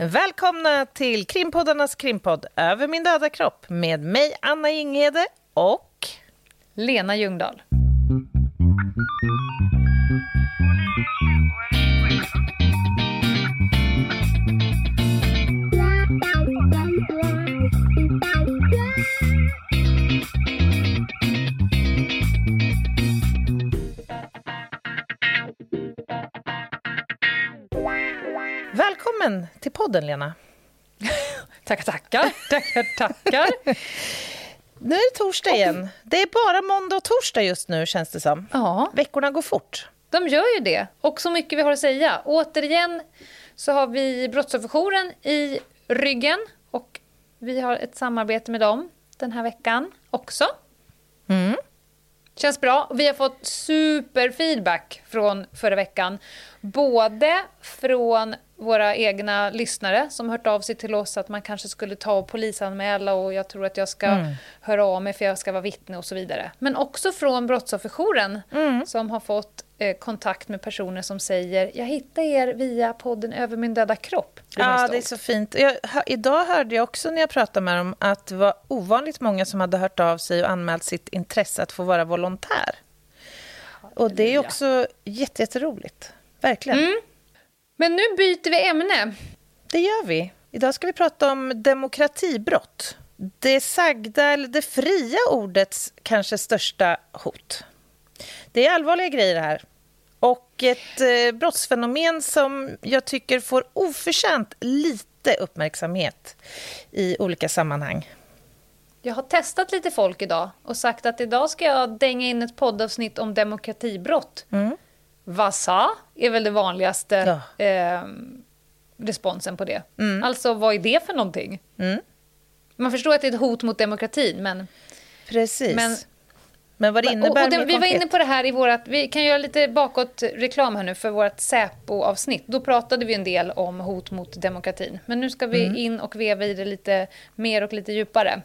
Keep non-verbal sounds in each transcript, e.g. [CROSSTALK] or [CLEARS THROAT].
Välkomna till krimpoddarnas krimpodd Över min döda kropp med mig, Anna Inghede och Lena Ljungdahl. Podden, Lena. [LAUGHS] tackar, tackar. tackar, tackar. Nu är det torsdag igen. Det är bara måndag och torsdag just nu, känns det som. Ja. Veckorna går fort. De gör ju det. Och så mycket vi har att säga. Återigen så har vi Brottsofferjouren i ryggen. Och vi har ett samarbete med dem den här veckan också. Mm. Känns bra. Vi har fått superfeedback från förra veckan. Både från våra egna lyssnare som hört av sig till oss att man kanske skulle ta och polisanmäla och jag tror att jag ska mm. höra av mig för jag ska vara vittne och så vidare. Men också från Brottsofferjouren mm. som har fått kontakt med personer som säger jag hittade er via podden Över min döda kropp. Ja, det är så fint. Jag, idag hörde jag också när jag pratade med dem att det var ovanligt många som hade hört av sig och anmält sitt intresse att få vara volontär. Och det är också jätteroligt. Verkligen. Mm. Men nu byter vi ämne. Det gör vi. Idag ska vi prata om demokratibrott. Det sagda, eller det fria ordets kanske största hot. Det är allvarliga grejer det här. Och ett eh, brottsfenomen som jag tycker får oförtjänt lite uppmärksamhet i olika sammanhang. Jag har testat lite folk idag och sagt att idag ska jag dänga in ett poddavsnitt om demokratibrott. Mm. Vassa är väl det vanligaste ja. eh, responsen på det. Mm. Alltså, vad är det för någonting? Mm. Man förstår att det är ett hot mot demokratin, men... Precis. Men, men vad det innebär och, och det, Vi var inne på det här i vårt... Vi kan göra lite bakåt reklam här nu för vårt Säpo-avsnitt. Då pratade vi en del om hot mot demokratin. Men nu ska vi mm. in och veva i det lite mer och lite djupare.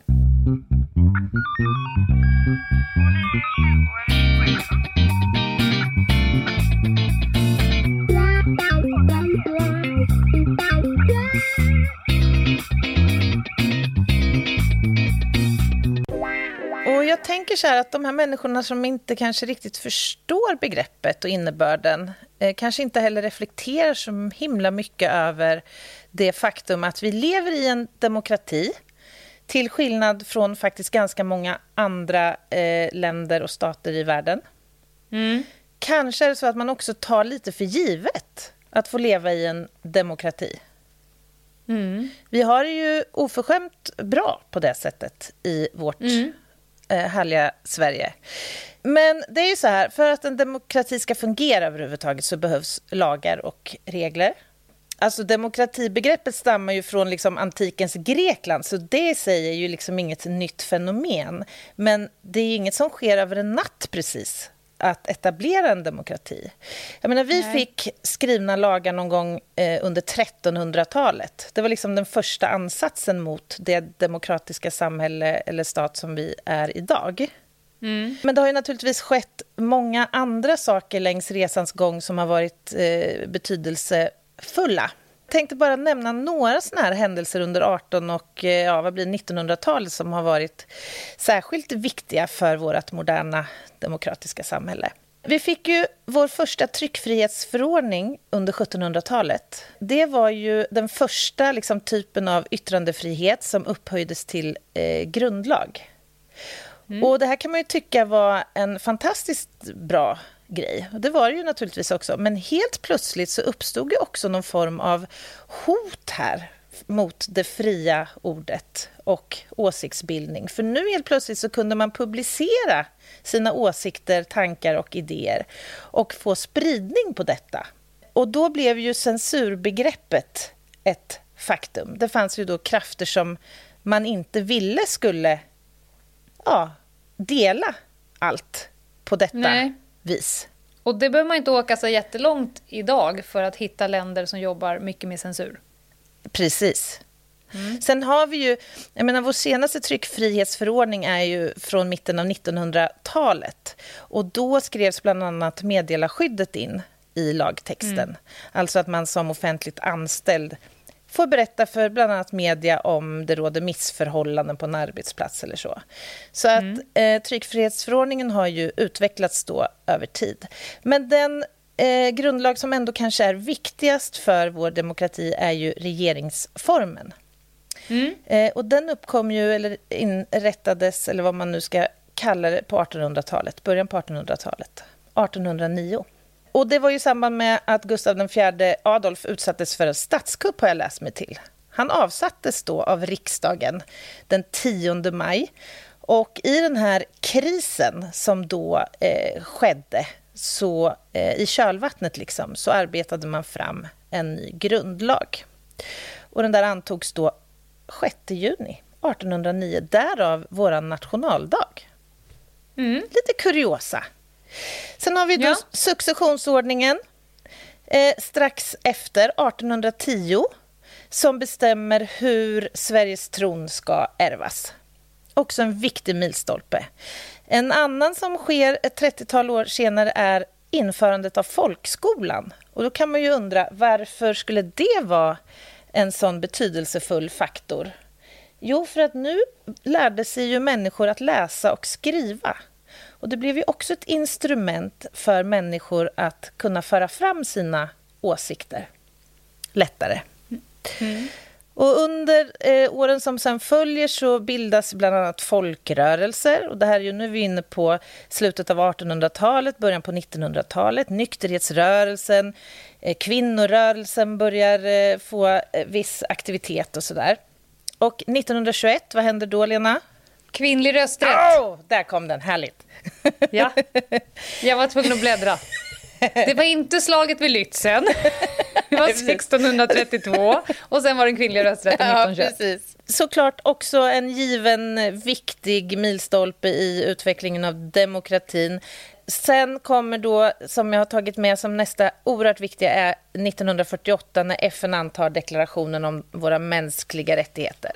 Jag tänker så här att de här människorna som inte kanske riktigt förstår begreppet och innebörden eh, kanske inte heller reflekterar så himla mycket över det faktum att vi lever i en demokrati till skillnad från faktiskt ganska många andra eh, länder och stater i världen. Mm. Kanske är det så att man också tar lite för givet att få leva i en demokrati. Mm. Vi har det ju oförskämt bra på det sättet i vårt mm Eh, härliga Sverige. Men det är ju så här, för att en demokrati ska fungera överhuvudtaget så behövs lagar och regler. Alltså demokratibegreppet stammar ju från liksom antikens Grekland, så det säger ju liksom inget nytt fenomen. Men det är inget som sker över en natt precis att etablera en demokrati. Jag menar, vi Nej. fick skrivna lagar någon gång eh, under 1300-talet. Det var liksom den första ansatsen mot det demokratiska samhälle eller stat som vi är idag. Mm. Men det har ju naturligtvis skett många andra saker längs resans gång som har varit eh, betydelsefulla. Tänkte bara nämna några såna här händelser under 18 och eh, ja, 1900-talet som har varit särskilt viktiga för vårt moderna demokratiska samhälle. Vi fick ju vår första tryckfrihetsförordning under 1700-talet. Det var ju den första liksom, typen av yttrandefrihet som upphöjdes till eh, grundlag. Mm. Och Det här kan man ju tycka var en fantastiskt bra grej. Och det var det ju naturligtvis också. Men helt plötsligt så uppstod ju också någon form av hot här mot det fria ordet och åsiktsbildning. För nu helt plötsligt så kunde man publicera sina åsikter, tankar och idéer och få spridning på detta. Och då blev ju censurbegreppet ett faktum. Det fanns ju då krafter som man inte ville skulle ja, dela allt på detta Nej vis. Och det behöver man inte åka så jättelångt idag för att hitta länder som jobbar mycket med censur. Precis. Mm. Sen har vi ju, jag menar vår senaste tryckfrihetsförordning är ju från mitten av 1900-talet. Och då skrevs bland annat meddelarskyddet in i lagtexten. Mm. Alltså att man som offentligt anställd får berätta för bland annat media om det råder missförhållanden på en arbetsplats eller så. Så mm. att eh, tryckfrihetsförordningen har ju utvecklats då över tid. Men den eh, grundlag som ändå kanske är viktigast för vår demokrati är ju regeringsformen. Mm. Eh, och den uppkom ju, eller inrättades, eller vad man nu ska kalla det, på 1800-talet, början på 1800-talet, 1809. Och det var ju i samband med att Gustav IV Adolf utsattes för en statskupp, har jag läst mig till. Han avsattes då av riksdagen den 10 maj. Och i den här krisen som då eh, skedde, så eh, i kölvattnet liksom, så arbetade man fram en ny grundlag. Och den där antogs då 6 juni 1809, därav vår nationaldag. Mm. Lite kuriosa. Sen har vi då ja. successionsordningen eh, strax efter, 1810 som bestämmer hur Sveriges tron ska ärvas. Också en viktig milstolpe. En annan som sker ett 30-tal år senare är införandet av folkskolan. Och då kan man ju undra, varför skulle det vara en sån betydelsefull faktor? Jo, för att nu lärde sig ju människor att läsa och skriva. Och det blev ju också ett instrument för människor att kunna föra fram sina åsikter lättare. Mm. Och under eh, åren som sen följer så bildas bland annat folkrörelser. Och det här är ju, nu är vi inne på slutet av 1800-talet, början på 1900-talet. Nykterhetsrörelsen, eh, kvinnorörelsen börjar eh, få eh, viss aktivitet och sådär. Och 1921, vad händer då, Lena? Kvinnlig rösträtt. Oh, där kom den, härligt. [LAUGHS] Ja, jag var tvungen att bläddra. Det var inte slaget vid Lützen. Det var [LAUGHS] 1632 och sen var den kvinnliga rösträtten 1921. Ja, precis. Såklart också en given viktig milstolpe i utvecklingen av demokratin. Sen kommer då, som jag har tagit med som nästa oerhört viktiga, är 1948 när FN antar deklarationen om våra mänskliga rättigheter.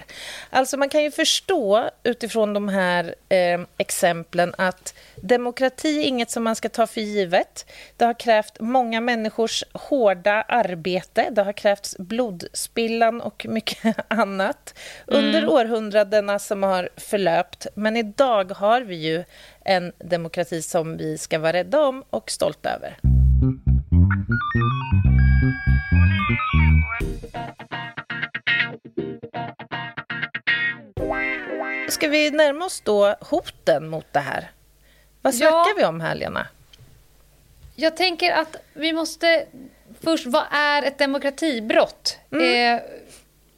Alltså man kan ju förstå utifrån de här eh, exemplen att demokrati är inget som man ska ta för givet. Det har krävt många människors hårda arbete. Det har krävts blodspillan och mycket [LAUGHS] annat under mm. århundradena som har förlöpt. Men idag har vi ju en demokrati som vi ska vara rädda om och stolta över. Ska vi närma oss då hoten mot det här? Vad snackar ja, vi om här, Lena? Jag tänker att vi måste... Först, vad är ett demokratibrott? Mm. Eh,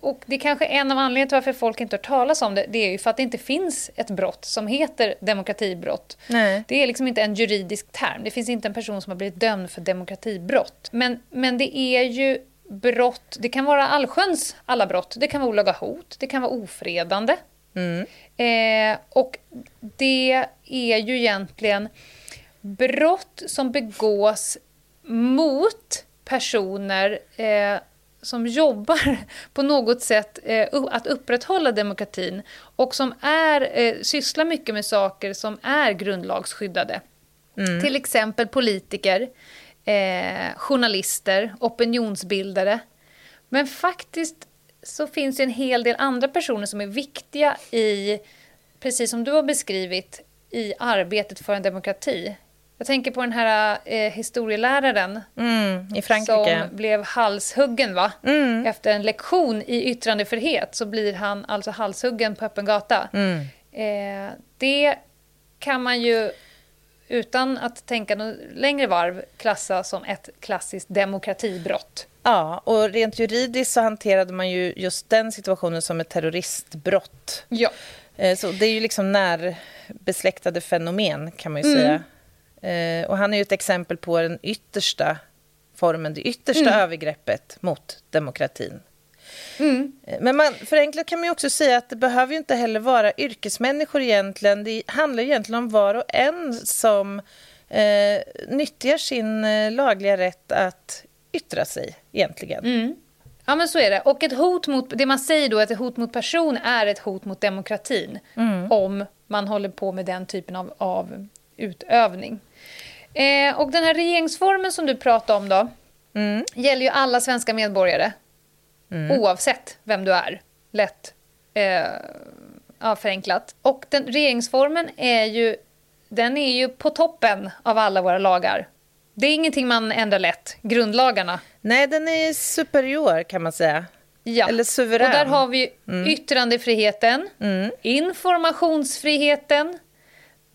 och det är kanske en av anledningarna till varför folk inte har talas om det. Det är ju för att det inte finns ett brott som heter demokratibrott. Nej. Det är liksom inte en juridisk term. Det finns inte en person som har blivit dömd för demokratibrott. Men, men det är ju brott, det kan vara allsköns alla brott. Det kan vara olaga hot, det kan vara ofredande. Mm. Eh, och det är ju egentligen brott som begås mot personer eh, som jobbar [LAUGHS] på något sätt eh, att upprätthålla demokratin och som är, eh, sysslar mycket med saker som är grundlagsskyddade. Mm. Till exempel politiker, eh, journalister, opinionsbildare. Men faktiskt så finns det en hel del andra personer som är viktiga i, precis som du har beskrivit, i arbetet för en demokrati. Jag tänker på den här eh, historieläraren mm, i Frankrike. som blev halshuggen va? Mm. Efter en lektion i yttrandefrihet så blir han alltså halshuggen på öppen gata. Mm. Eh, det kan man ju utan att tänka något längre varv klassa som ett klassiskt demokratibrott. Ja, och rent juridiskt så hanterade man ju just den situationen som ett terroristbrott. Ja. Eh, så det är ju liksom närbesläktade fenomen kan man ju mm. säga. Eh, och han är ju ett exempel på den yttersta formen, det yttersta mm. övergreppet mot demokratin. Mm. Eh, men man, förenklat kan man också säga att det behöver ju inte heller vara yrkesmänniskor egentligen. Det handlar egentligen om var och en som eh, nyttjar sin eh, lagliga rätt att yttra sig egentligen. Mm. Ja men så är det. Och ett hot mot, det man säger då att ett hot mot person är ett hot mot demokratin. Mm. Om man håller på med den typen av, av utövning. Eh, och den här regeringsformen som du pratade om då, mm. gäller ju alla svenska medborgare. mm. oavsett vem du är. Lätt eh, ja, förenklat. Och den, regeringsformen är ju, den är ju på toppen av alla våra lagar. Det är ingenting man ändrar lätt, grundlagarna. Nej, den är superior kan man säga. Ja. Eller suverän. Och där har vi mm. yttrandefriheten, mm. informationsfriheten,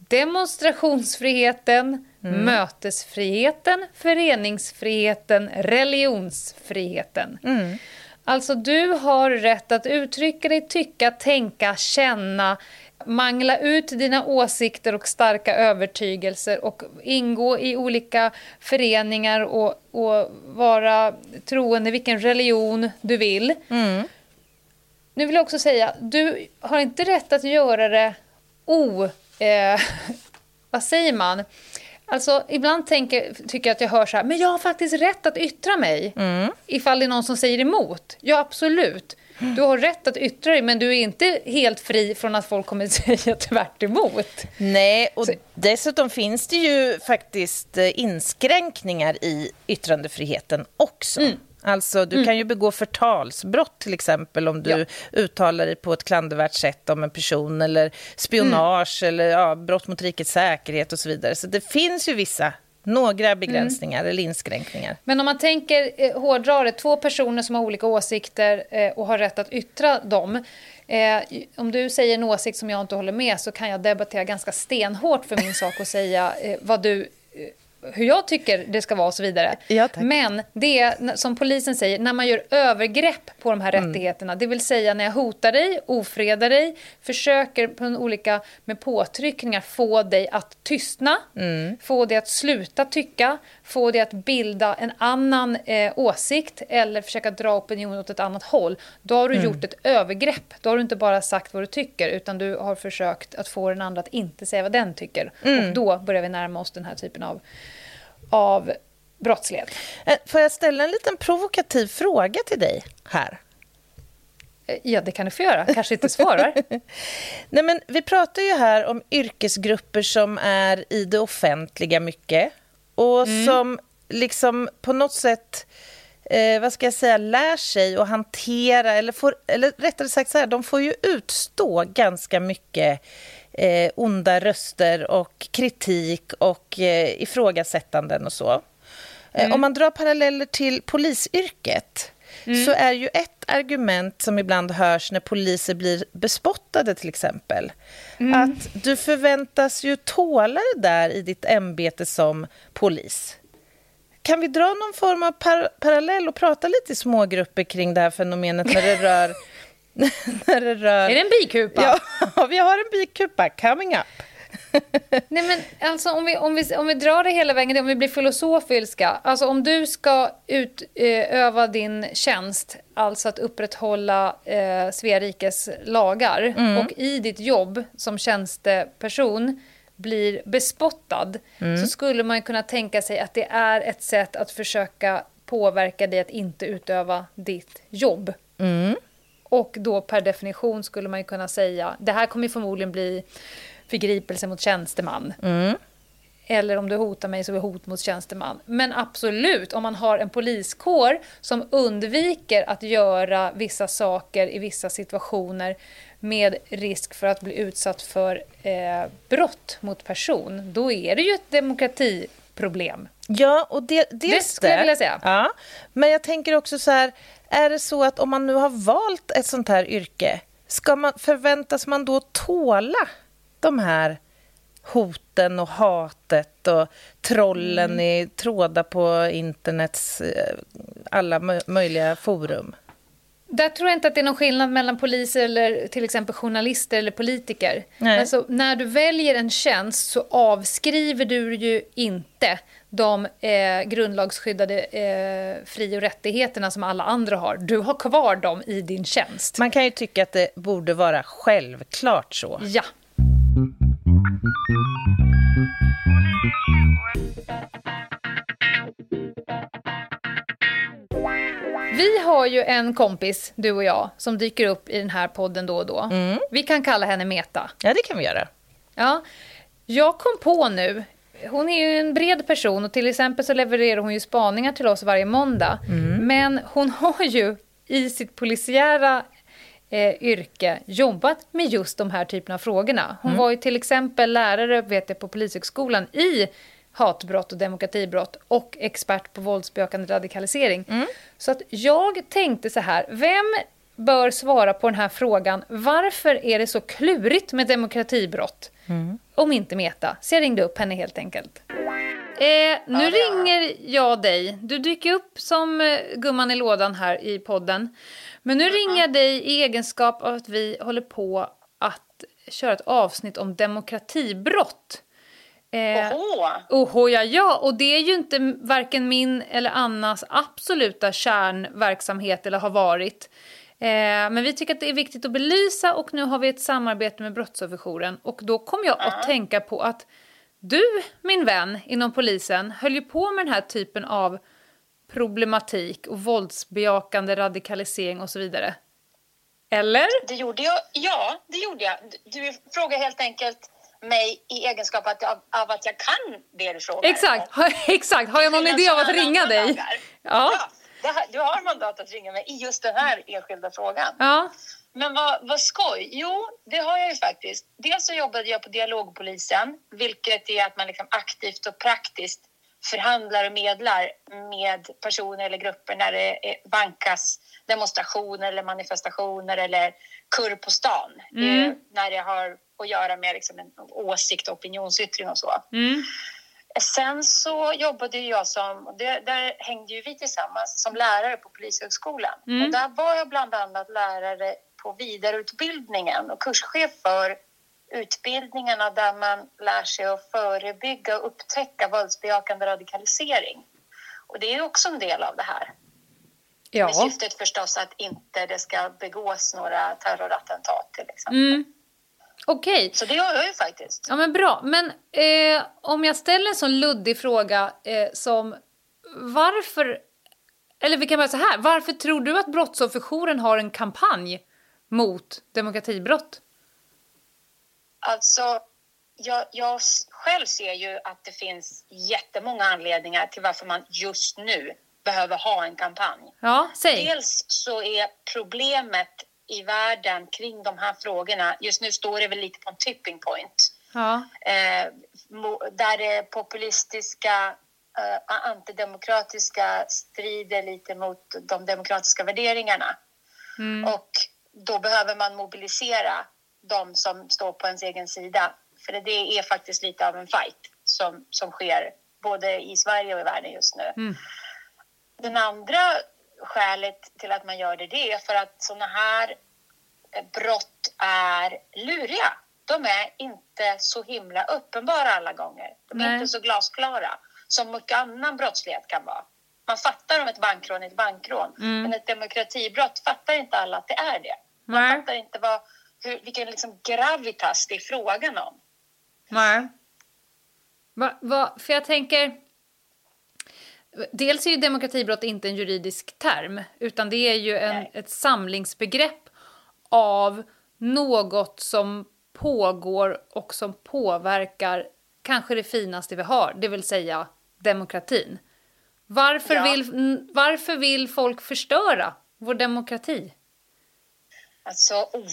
demonstrationsfriheten, mm. mötesfriheten, föreningsfriheten, religionsfriheten. Mm. Alltså, du har rätt att uttrycka dig, tycka, tänka, känna, mangla ut dina åsikter och starka övertygelser och ingå i olika föreningar och, och vara troende vilken religion du vill. Mm. Nu vill jag också säga, du har inte rätt att göra det o... Eh, [LAUGHS] vad säger man? Alltså, ibland tänker, tycker jag att jag hör så här, men jag har faktiskt rätt att yttra mig. Mm. Ifall det är någon som säger emot. Ja, absolut. Du har rätt att yttra dig, men du är inte helt fri från att folk kommer att [LAUGHS] säga tvärt emot. Nej, och så. dessutom finns det ju faktiskt eh, inskränkningar i yttrandefriheten också. Mm. Alltså, du mm. kan ju begå förtalsbrott till exempel om du ja. uttalar dig på ett klandervärt sätt om en person eller spionage mm. eller ja, brott mot rikets säkerhet och så vidare. Så det finns ju vissa några begränsningar mm. eller inskränkningar. Men om man tänker eh, hårdrar det, två personer som har olika åsikter eh, och har rätt att yttra dem. Eh, om du säger en åsikt som jag inte håller med så kan jag debattera ganska stenhårt för min sak och säga eh, vad du hur jag tycker det ska vara och så vidare. Ja, Men det som polisen säger, när man gör övergrepp på de här mm. rättigheterna, det vill säga när jag hotar dig, ofredar dig, försöker på olika med påtryckningar få dig att tystna, mm. få dig att sluta tycka, få dig att bilda en annan eh, åsikt eller försöka dra opinionen åt ett annat håll, då har du mm. gjort ett övergrepp. Då har du inte bara sagt vad du tycker, utan du har försökt att få den andra att inte säga vad den tycker. Mm. Och då börjar vi närma oss den här typen av av brottslighet. Eh, får jag ställa en liten provokativ fråga till dig här? Eh, ja, det kan du få göra. Kanske inte svarar. [LAUGHS] Nej, men vi pratar ju här om yrkesgrupper som är i det offentliga mycket och mm. som liksom på något sätt eh, vad ska jag säga, lär sig att hantera, eller, får, eller rättare sagt så här, de får ju utstå ganska mycket eh, onda röster och kritik och eh, ifrågasättanden och så. Eh, mm. om man drar paralleller till polisyrket mm. så är ju ett argument som ibland hörs när poliser blir bespottade till exempel, mm. att du förväntas ju tåla det där i ditt ämbete som polis. Kan vi dra någon form av par parallell och prata lite i smågrupper kring det här fenomenet när det rör [LAUGHS] [LAUGHS] när det rör... Är det en bikupa? Ja, [LAUGHS] vi har en bikupa coming up. [LAUGHS] Nej, men alltså, om, vi, om, vi, om vi drar det hela vägen, om vi blir filosofiska. Alltså om du ska utöva din tjänst, alltså att upprätthålla eh, Svea rikes lagar mm. och i ditt jobb som tjänsteperson blir bespottad mm. så skulle man kunna tänka sig att det är ett sätt att försöka påverka dig att inte utöva ditt jobb. Mm. Och då per definition skulle man ju kunna säga, det här kommer förmodligen bli förgripelse mot tjänsteman. Mm. Eller om du hotar mig så är det hot mot tjänsteman. Men absolut, om man har en poliskår som undviker att göra vissa saker i vissa situationer med risk för att bli utsatt för eh, brott mot person, då är det ju ett demokratiproblem. Ja, och det, det skulle jag vilja säga. Ja, men jag tänker också så här, är det så att om man nu har valt ett sånt här yrke, ska man, förväntas man då tåla de här hoten och hatet och trollen mm. i trådar på internets eh, alla möjliga forum? Där tror jag inte att det är någon skillnad mellan poliser eller till exempel journalister eller politiker. Alltså, när du väljer en tjänst så avskriver du ju inte de eh, grundlagsskyddade eh, fri och rättigheterna som alla andra har. Du har kvar dem i din tjänst. Man kan ju tycka att det borde vara självklart så. Ja. Vi har ju en kompis, du och jag, som dyker upp i den här podden då och då. Mm. Vi kan kalla henne Meta. Ja, det kan vi göra. Ja. Jag kom på nu, hon är ju en bred person och till exempel så levererar hon ju spaningar till oss varje måndag. Mm. Men hon har ju i sitt polisiära eh, yrke jobbat med just de här typerna av frågorna. Hon var ju till exempel lärare vet jag, på Polishögskolan i hatbrott och demokratibrott och expert på våldsbejakande radikalisering. Så att jag tänkte så här, vem bör svara på den här frågan varför är det så klurigt med demokratibrott? Om inte Meta. Så jag ringde upp henne helt enkelt. Eh, nu ringer jag dig. Du dyker upp som eh, gumman i lådan här i podden. Men nu ringer jag dig i egenskap av att vi håller på att köra ett avsnitt om demokratibrott. Eh, Oho! Oho, ja, ja. Och det är ju inte varken min eller Annas absoluta kärnverksamhet eller har varit. Eh, men vi tycker att det är viktigt att belysa och nu har vi ett samarbete med Brottsofferjouren. Och då kom jag att tänka på att du, min vän inom polisen, höll ju på med den här typen av problematik och våldsbejakande radikalisering och så vidare. Eller? Det gjorde jag. Ja, det gjorde jag. Du frågar helt enkelt mig i egenskap att, av, av att jag kan det du frågar. Exakt, har, exakt. Har jag någon idé av att ringa dig? Ja, Ja. det du har mandat att ringa mig i just den här enskilda frågan. Ja. Men vad, vad skoj! Jo, det har jag ju faktiskt. Dels så jobbade jag på dialogpolisen, vilket är att man liksom aktivt och praktiskt förhandlar och medlar med personer eller grupper när det vankas demonstrationer eller manifestationer eller kurr på stan. Det Mm. när det har att göra med liksom en åsikt och opinionsyttring och så. Mm. Sen så jobbade jag som, det, där hängde ju vi tillsammans, som lärare på Polishögskolan. Mm. Och där var jag bland annat lärare på vidareutbildningen och kurschef för utbildningarna där man lär sig att förebygga och upptäcka våldsbejakande radikalisering. Och det är också en del av det här. Med Ja. syftet förstås att inte det ska begås några terrorattentat till exempel. Mm. Okej. Så det gör jag ju faktiskt. Ja, men bra. Men eh, om jag ställer en sån luddig fråga eh, som varför... Eller vi kan börja så här. Varför tror du att Brottsofferjouren har en kampanj mot demokratibrott? Alltså, jag, jag själv ser ju att det finns jättemånga anledningar till varför man just nu behöver ha en kampanj. Ja, säg. Dels så är problemet i världen kring de här frågorna, just nu står det väl lite på en tipping point, Ja. eh, där det populistiska, eh, antidemokratiska strider lite mot de demokratiska värderingarna. Mm. Och då behöver man mobilisera de som står på ens egen sida. För det är faktiskt lite av en fight som, som sker både i Sverige och i världen just nu. Mm. Den andra skälet till att man gör det, det är för att såna här eh, brott är luriga. De är inte så himla uppenbara alla gånger. De är Nej. inte så glasklara som mycket annan brottslighet kan vara. Man fattar om ett bankrån är ett bankrån, Mm. men ett demokratibrott fattar inte alla att det är det. Man Nej. fattar inte vad, hur, vilken liksom gravitas det är frågan om. Nej. Va, va, för jag tänker... Dels är ju demokratibrott inte en juridisk term, utan det är ju en, ett samlingsbegrepp av något som pågår och som påverkar kanske det finaste vi har, det vill säga demokratin. Varför, Ja. vill, varför vill folk förstöra vår demokrati? Alltså, oh,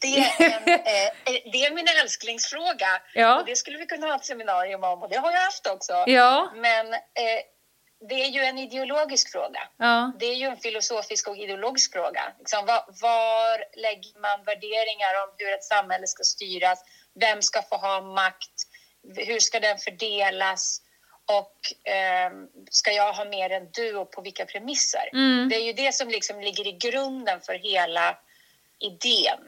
det, är en, [LAUGHS] eh, det är min älsklingsfråga. Ja. Och det skulle vi kunna ha ett seminarium om och det har jag haft också. Ja, Men eh, det är ju en ideologisk fråga. ja, Det är ju en filosofisk och ideologisk fråga. Liksom, var, var lägger man värderingar om hur ett samhälle ska styras? Vem ska få ha makt? Hur ska den fördelas? Och ehm, ska jag ha mer än du och på vilka premisser? Mm. Det är ju det som liksom ligger i grunden för hela idén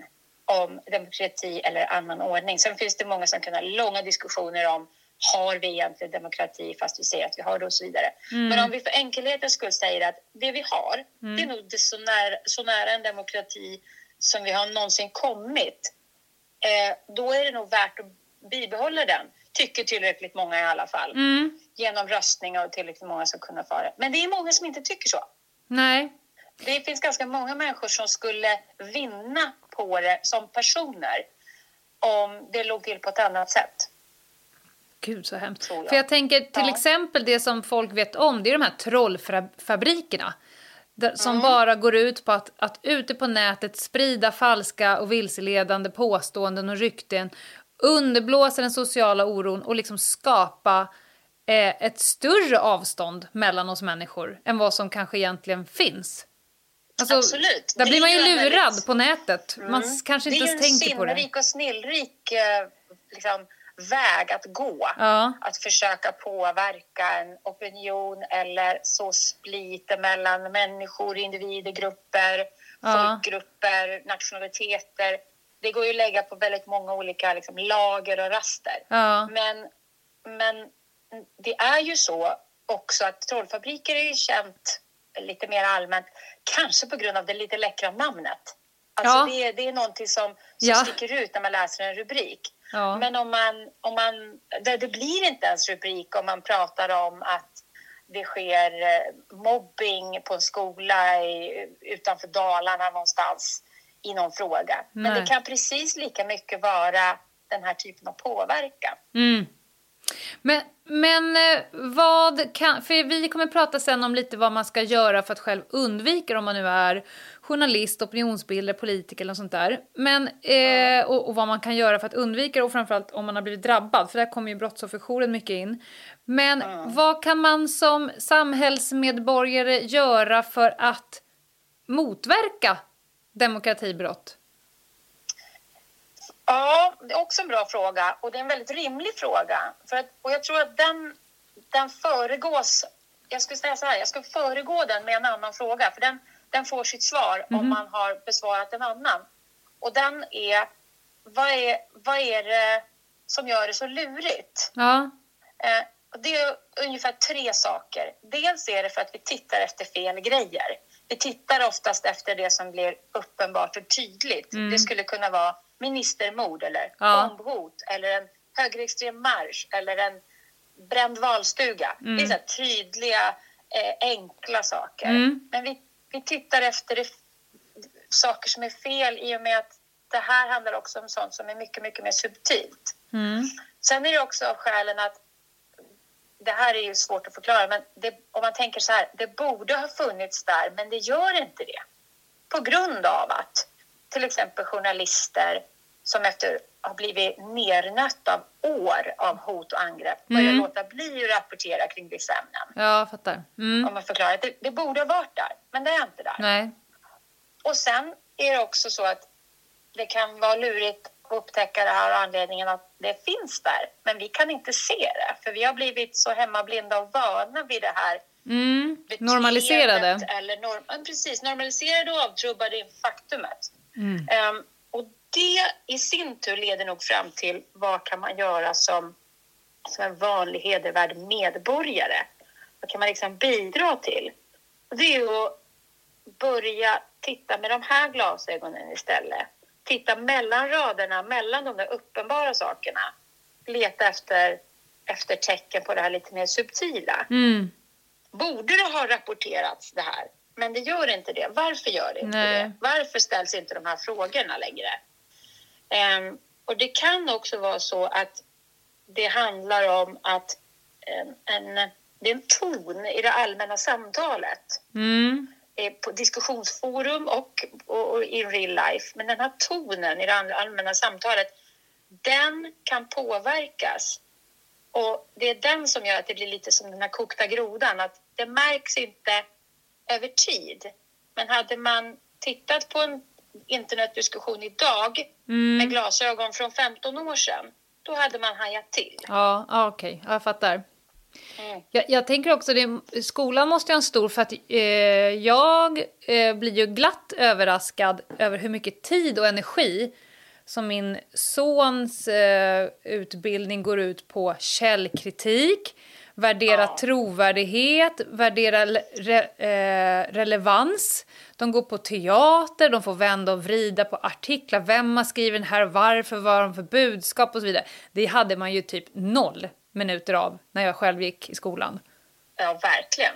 om demokrati eller annan ordning. Sen finns det många som kan ha långa diskussioner om har vi egentligen demokrati fast vi säger att vi har det och så vidare. Men om vi för enkelhetens skull säger att det vi har, det är nog det så, nära, så nära en demokrati som vi har någonsin kommit. Eh, då är det nog värt att bibehålla den, tycker tillräckligt många i alla fall. mm, Genom röstningar och tillräckligt många som kunna få det. Men det är många som inte tycker så. nej, Det finns ganska många människor som skulle vinna på det som personer om det låg till på ett annat sätt. Gud så hemskt. Jag. För jag tänker till Ja. exempel det som folk vet om, det är de här trollfabrikerna. där, som bara går ut på att, att ute på nätet sprida falska och vilseledande påståenden och rykten, underblåsa den sociala oron och liksom skapa eh, ett större avstånd mellan oss människor än vad som kanske egentligen finns. Alltså, Absolut. Där Det blir man är ju lurad väldigt- på nätet. Man s- kanske inte ens tänker på Det är det. ju en sinnrik och snillrik eh, liksom, väg att gå. Ja. Att försöka påverka en opinion eller så split mellan människor, individer, grupper, Ja. folkgrupper, nationaliteter. Det går ju att lägga på väldigt många olika liksom, lager och raster. Ja. Men, men det är ju så också att Trollfabriker är ju känt lite mer allmänt, kanske på grund av det lite läckra namnet. Alltså det, det är någonting som, som sticker ut när man läser en rubrik. Ja. Men om man, om man, det, det blir inte ens rubrik om man pratar om att det sker eh, mobbing på en skola i, utanför Dalarna någonstans i någon fråga. Men Nej. det kan precis lika mycket vara den här typen av påverkan. Mm. Men, men eh, vad kan... För vi kommer prata sen om lite vad man ska göra för att själv undvika om man nu är journalist, opinionsbildare, politiker eller sånt där. Men, eh, och, och vad man kan göra för att undvika det och framförallt om man har blivit drabbad, för där kommer ju brottsofferjouren mycket in. Men vad kan man som samhällsmedborgare göra för att motverka demokratibrott? Ja, det är också en bra fråga och det är en väldigt rimlig fråga. För att, och jag tror att den, den föregås... Jag skulle säga så här, jag ska föregå den med en annan fråga för den, den får sitt svar om man har besvarat en annan. Och den är, vad är, vad är det som gör det så lurigt? Ja. Eh, det är ungefär tre saker. Dels är det för att vi tittar efter fel grejer. Vi tittar oftast efter det som blir uppenbart och tydligt. Det skulle kunna vara ministermord eller Ja. bombhot eller en högerextrem marsch eller en bränd valstuga. Det är så här tydliga, eh, enkla saker. Mm. Men vi, vi tittar efter saker som är fel i och med att det här handlar också om sånt som är mycket, mycket mer subtilt. Mm. Sen är det också av skälen att det här är ju svårt att förklara, men det, om man tänker så här, det borde ha funnits där, men det gör inte det. På grund av att till exempel journalister som efter har blivit nernött av år av hot och angrepp börjar Mm. låta bli att rapportera kring vissa ämnen. Ja, fattar. Mm. Om man förklarar att det, det borde ha varit där, men det är inte där. Nej. Och sen är det också så att det kan vara lurigt att upptäcka det här av anledningen att det finns där, men vi kan inte se det, för vi har blivit så hemmablinda och vana vid det här Mm. Normaliserade. Eller norm, precis, normaliserade och avtrubbade faktumet. Mm. Och det i sin tur leder nog fram till vad kan man göra som, som en vanlig hedervärd medborgare? Vad kan man liksom bidra till? Det är att börja titta med de här glasögonen istället. Titta mellan raderna, mellan de där uppenbara sakerna. Leta efter, efter tecken på det här lite mer subtila. Mm. Borde det ha rapporterats det här? Men det gör inte det. Varför gör det inte Nej. det? Varför ställs inte de här frågorna längre? Ehm, och det kan också vara så att det handlar om att en, en, det är en ton i det allmänna samtalet Mm. eh, på diskussionsforum och, och, och i real life. Men den här tonen i det all- allmänna samtalet, den kan påverkas. Och det är den som gör att det blir lite som den här kokta grodan, att det märks inte över tid. Men hade man tittat på en internetdiskussion idag Mm. med glasögon från 15 år sedan, då hade man hajat till. Ja, okej. Ja, jag fattar. Mm. Jag, jag tänker också det, skolan måste ju ha en stor, för att eh, jag eh, blir ju glatt överraskad över hur mycket tid och energi som min sons eh, utbildning går ut på källkritik, värdera Ja. trovärdighet, värdera re, eh, relevans. De går på teater, de får vända och vrida på artiklar. Vem har skrivit den här, varför, vad har de för budskap och så vidare. Det hade man ju typ noll minuter av när jag själv gick i skolan. Ja, verkligen.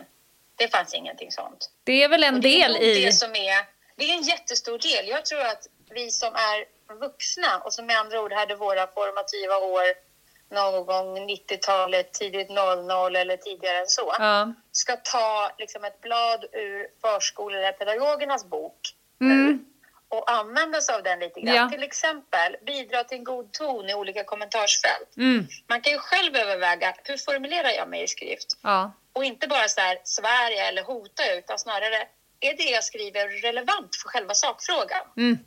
Det fanns ingenting sånt. Det är väl en det del i... Det, som är, det är en jättestor del. Jag tror att vi som är vuxna och som med andra ord hade våra formativa år någon gång 90-talet, tidigt 00 eller tidigare än så, Ja. ska ta liksom ett blad ur förskole eller pedagogernas bok Mm. och använda sig av den lite grann. Ja. Till exempel bidra till en god ton i olika kommentarsfält. Mm. Man kan ju själv överväga hur formulerar jag mig i skrift? Ja. Och inte bara så här Sverige eller hota utan snarare är det jag skriver relevant för själva sakfrågan? Mm.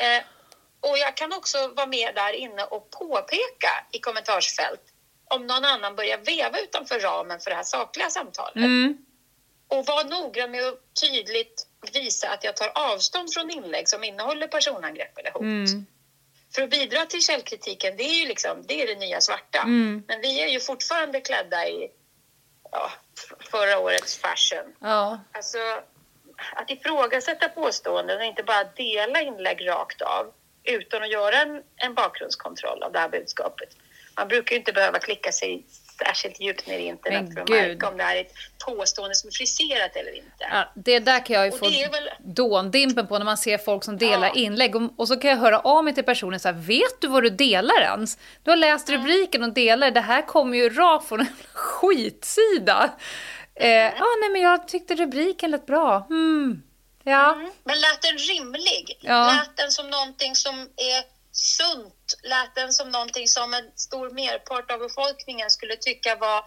Eh, och jag kan också vara med där inne och påpeka i kommentarsfält om någon annan börjar veva utanför ramen för det här sakliga samtalet. Mm. Och vara noggrann med att tydligt visa att jag tar avstånd från inlägg som innehåller personangrepp eller hot. Mm. För att bidra till källkritiken, det är ju liksom, det är det nya svarta. Mm. Men vi är ju fortfarande klädda i ja, förra årets fashion. Ja. Alltså, att ifrågasätta påståenden och inte bara dela inlägg rakt av utan att göra en, en bakgrundskontroll av det här budskapet. Man brukar ju inte behöva klicka sig särskilt djupt ner i internet Men för att gud. märka om det här är ett påstående som är friserat eller inte. Ja, det där kan jag ju Och få väl- dåndimpen på när man ser folk som delar Ja. inlägg. Och, och så kan jag höra av mig till personen så här, vet du vad du delar ens? Du har läst rubriken och delar, det här kommer ju rakt från en [LAUGHS] skitsida. Eh, ja, nej men jag tyckte rubriken lät bra. Hmm. Ja. Mm. Men lät den rimlig? Ja. Lät den som någonting som är sunt? Lät den som någonting som en stor merpart av befolkningen skulle tycka var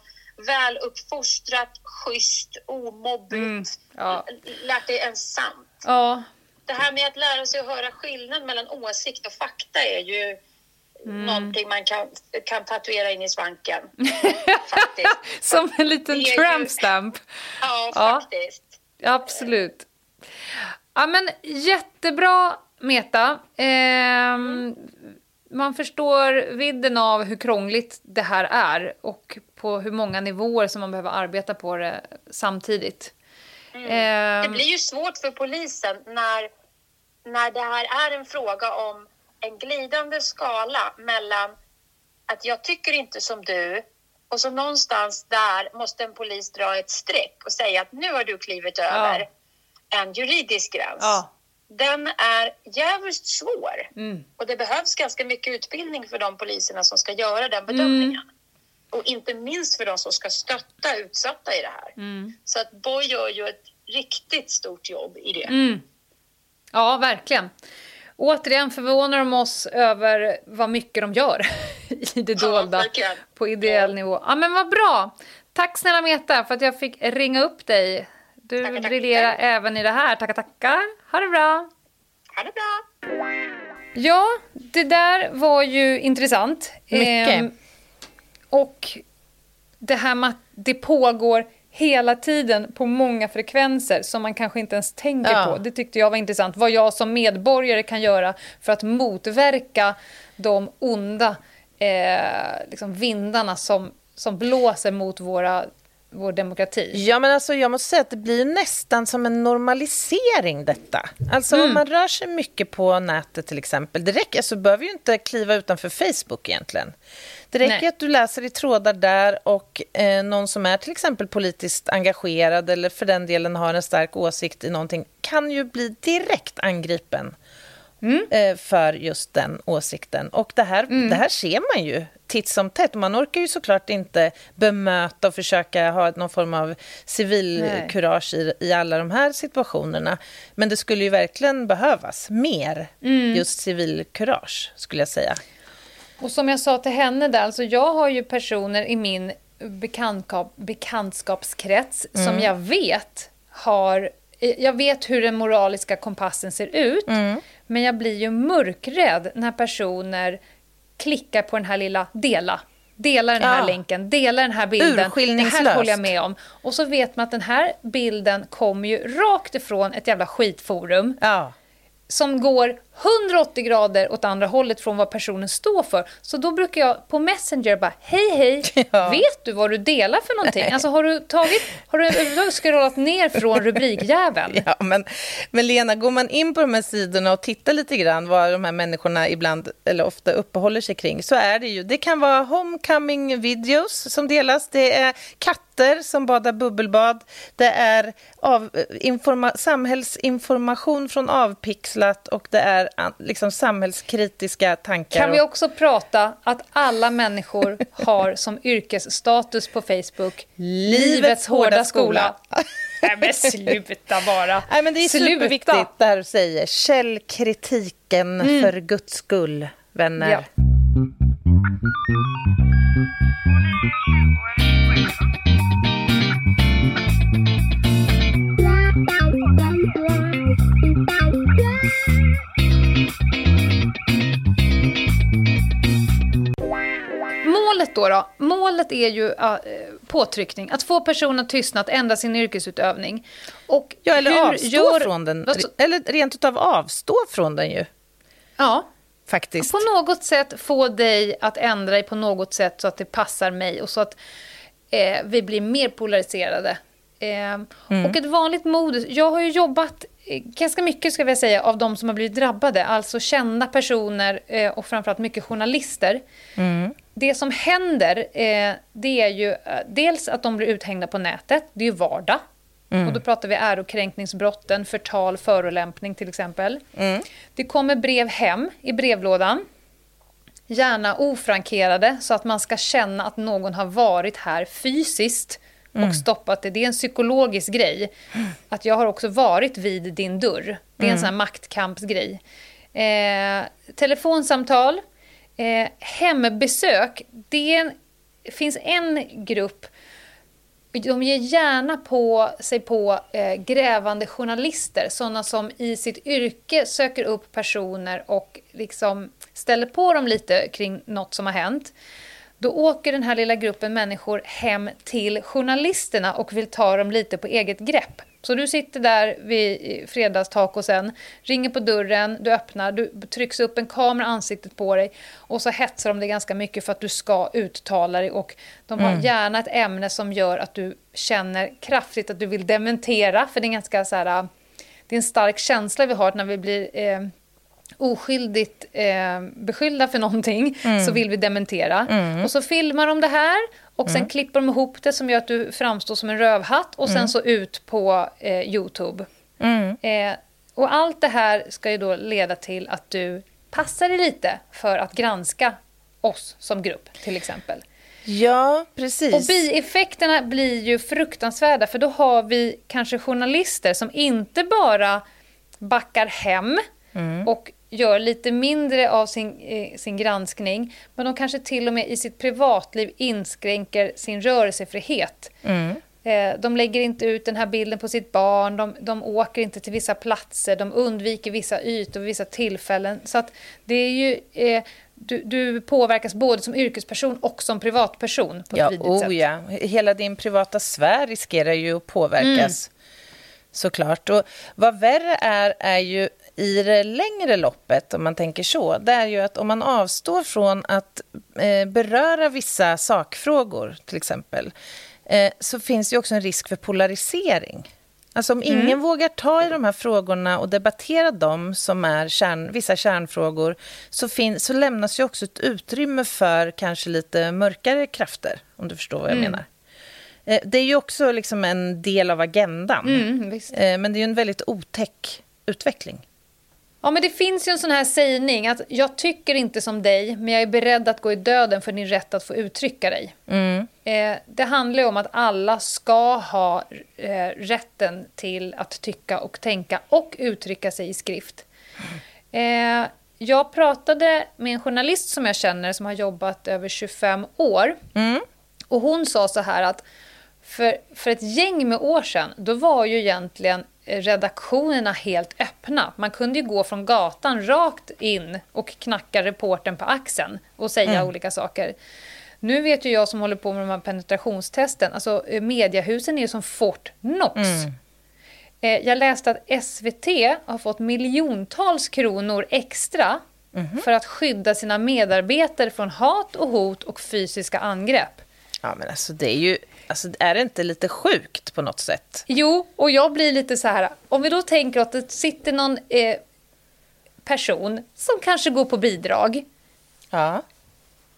väl uppfostrat, schysst, omobbigt? Mm. Ja. Lät det ens sant? ja. Det här med att lära sig att höra skillnad mellan åsikt och fakta är ju Mm. någonting man kan, kan tatuera in i svanken. [LAUGHS] Som en liten tramp stamp. Ja, Ja. faktiskt. Absolut. Ja, men jättebra, Meta. Ehm, man förstår vidden av hur krångligt det här är och på hur många nivåer som man behöver arbeta på det samtidigt. Det Ehm, blir ju svårt för polisen när, när det här är en fråga om en glidande skala mellan att jag tycker inte som du och så någonstans där måste en polis dra ett streck och säga att nu har du klivit över en juridisk gräns. Ja. Den är jävligt svår Mm. och det behövs ganska mycket utbildning för de poliserna som ska göra den bedömningen. Mm. Och inte minst för de som ska stötta utsatta i det här. Mm. Så att Boy gör ju ett riktigt stort jobb i det. Mm. Ja, verkligen. Återigen förvånar de oss över vad mycket de gör [LAUGHS] i det Ja, dolda verkligen. på ideell nivå. Ja, men vad bra! Tack snälla Meta för att jag fick ringa upp dig. Du Tackar, tackar. briljerar även i det här. Tackar, tackar. Ha det bra! Ha det bra! Ja, det där var ju intressant. Mycket. Ehm, och det här med att det pågår hela tiden på många frekvenser som man kanske inte ens tänker Ja. på. Det tyckte jag var intressant. Vad jag som medborgare kan göra för att motverka de onda eh, liksom vindarna som, som blåser mot våra, vår demokrati. Ja, men alltså, jag måste säga att det blir nästan som en normalisering detta. Alltså Mm. om man rör sig mycket på nätet till exempel, det räcker, alltså, behöver ju inte kliva utanför Facebook egentligen. Det räcker Nej. att du läser i trådar där och eh, någon som är till exempel politiskt engagerad eller för den delen har en stark åsikt i någonting kan ju bli direkt angripen eh, för just den åsikten. Och det här, det här ser man ju titt som tätt. Man orkar ju såklart inte bemöta och försöka ha någon form av civilkurage i, i alla de här situationerna. Men det skulle ju verkligen behövas mer just civilkurage, skulle jag säga. Och som jag sa till henne där, alltså jag har ju personer i min bekantskap, bekantskapskrets som jag vet har... Jag vet hur den moraliska kompassen ser ut, men jag blir ju mörkrädd när personer klickar på den här lilla dela. Dela den här Ja. länken, dela den här bilden. Det här håller jag med om. Och så vet man att den här bilden kommer ju rakt ifrån ett jävla skitforum Ja. Som går 180 grader åt andra hållet från vad personen står för. Så då brukar jag på Messenger bara, hej hej, [LAUGHS] Ja. vet du vad du delar för någonting? Alltså har du tagit, har du överhuvudtaget scrollat ner från rubrikjäveln? [LAUGHS] Ja, men, men Lena, går man in på de här sidorna och tittar lite grann vad de här människorna ibland, eller ofta uppehåller sig kring, så är det ju, det kan vara homecoming videos som delas, det är katter journalister som badar bubbelbad. Det är av, informa, samhällsinformation från Avpixlat och det är liksom samhällskritiska tankar. Kan vi också prata att alla människor har som yrkesstatus på Facebook Livets hårda skola. [LAUGHS] Nej men sluta bara. Nej men det är sluta. superviktigt det här du säger. Källkritiken mm. för guds skull, vänner. Ja. Målet då, då? Målet är ju uh, påtryckning, att få personen att tystna, att ändra sin yrkesutövning. Och ja, eller avstå gör... från den. Eller rent utav avstå från den ju. Ja. Faktiskt. På något sätt få dig att ändra dig på något sätt så att det passar mig och så att eh, vi blir mer polariserade. Eh, mm. Och ett vanligt mod, jag har ju jobbat ganska mycket ska vi säga av de som har blivit drabbade, alltså kända personer eh, och framförallt mycket journalister. Mm. Det som händer, eh, det är ju eh, dels att de blir uthängda på nätet, det är ju vardag. Mm. Och då pratar vi ärokränkningsbrotten, förtal, förolämpning till exempel. Mm. Det kommer brev hem i brevlådan. Gärna ofrankerade så att man ska känna att någon har varit här fysiskt och mm. stoppat det. Det är en psykologisk grej. Att jag har också varit vid din dörr. Det är en mm. sån här maktkampsgrej. Eh, telefonsamtal, eh, hembesök. Det finns en grupp de ger gärna på sig på eh, grävande journalister, sådana som i sitt yrke söker upp personer och liksom ställer på dem lite kring något som har hänt. Då åker den här lilla gruppen människor hem till journalisterna och vill ta dem lite på eget grepp. Så du sitter där vid fredagstacosen, ringer på dörren, du öppnar, du trycks upp en kamera ansiktet på dig och så hetsar de dig ganska mycket för att du ska uttala dig och de har mm. gärna ett ämne som gör att du känner kraftigt att du vill dementera, för det är ganska så här, det är en stark känsla vi har när vi blir eh, oskyldigt eh, beskyllda för någonting mm. så vill vi dementera. Mm. Och så filmar de det här och sen mm. klipper de ihop det som gör att du framstår som en rövhatt och sen mm. så ut på eh, Youtube. Mm. Eh, och allt det här ska ju då leda till att du passar dig lite för att granska oss som grupp till exempel. Ja, precis. Och bieffekterna blir ju fruktansvärda för då har vi kanske journalister som inte bara backar hem mm. och gör lite mindre av sin, eh, sin granskning men de kanske till och med i sitt privatliv inskränker sin rörelsefrihet. Mm. Eh, de lägger inte ut den här bilden på sitt barn, de, de åker inte till vissa platser, de undviker vissa ytor vid vissa tillfällen. Så att det är ju... Eh, du, du, påverkas både som yrkesperson och som privatperson på ett ja, vidrigt oh, sätt. Ja, hela din privata sfär riskerar ju att påverkas. Mm. Såklart. Och vad värre är, är ju i det längre loppet, om man tänker så, det är ju att om man avstår från att eh, beröra vissa sakfrågor, till exempel, eh, så finns det också en risk för polarisering. Alltså om ingen mm. vågar ta i de här frågorna och debattera dem som är kärn, vissa kärnfrågor så, fin, så lämnas ju också ett utrymme för kanske lite mörkare krafter, om du förstår vad jag mm. menar. Eh, det är ju också liksom en del av agendan, mm, eh, men det är ju en väldigt otäck utveckling. Ja, men det finns ju en sån här sägning att jag tycker inte som dig, men jag är beredd att gå i döden för din rätt att få uttrycka dig. Mm. Eh, det handlar ju om att alla ska ha eh, rätten till att tycka och tänka och uttrycka sig i skrift. Eh, jag pratade med en journalist som jag känner som har jobbat över 25 år. Mm. Och hon sa så här att för, för ett gäng med år sedan, då var ju egentligen redaktionerna helt öppna. Man kunde ju gå från gatan rakt in och knacka reporten på axeln och säga mm. olika saker. Nu vet ju jag som håller på med de här penetrationstesten, alltså eh, mediahusen är ju som Fort Knox. Mm. Eh, jag läste att SVT har fått miljontals kronor extra mm. för att skydda sina medarbetare från hat och hot och fysiska angrepp. Ja, men alltså det är ju Alltså, är det inte lite sjukt på något sätt? Jo, och jag blir lite så här, om vi då tänker att det sitter någon eh, person som kanske går på bidrag. Ja.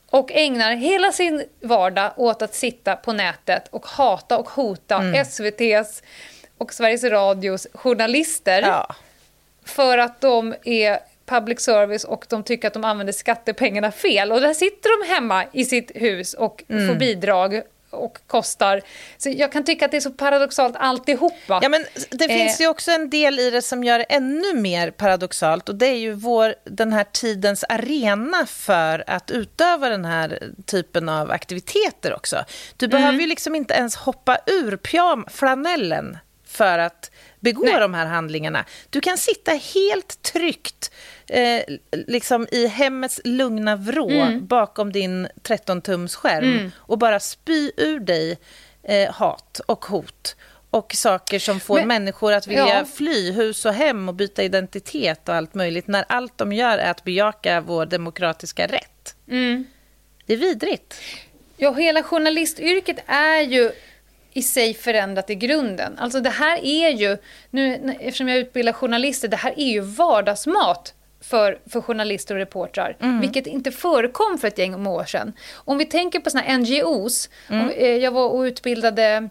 och ägnar hela sin vardag åt att sitta på nätet och hata och hota mm. SVTs och Sveriges Radios journalister ja. för att de är public service och de tycker att de använder skattepengarna fel. Och där sitter de hemma i sitt hus och mm. får bidrag och kostar. Så jag kan tycka att det är så paradoxalt alltihopa. Ja, men det eh. finns ju också en del i det som gör det ännu mer paradoxalt och det är ju vår, den här tidens arena för att utöva den här typen av aktiviteter också. Du mm. behöver ju liksom inte ens hoppa ur pyjam, flanellen för att begå Nej. de här handlingarna. Du kan sitta helt tryggt eh, liksom i hemmets lugna vrå mm. bakom din 13-tumsskärm mm. och bara spy ur dig eh, hat och hot och saker som får Men, människor att vilja ja. fly hus och hem och byta identitet och allt möjligt när allt de gör är att bejaka vår demokratiska rätt. Mm. Det är vidrigt. Ja, hela journalistyrket är ju i sig förändrat i grunden. Alltså det här är ju, nu, eftersom jag utbildar journalister, det här är ju vardagsmat för, för journalister och reportrar, mm. vilket inte förekom för ett gäng år sedan. Om vi tänker på såna NGOs, mm. om, eh, jag var och utbildade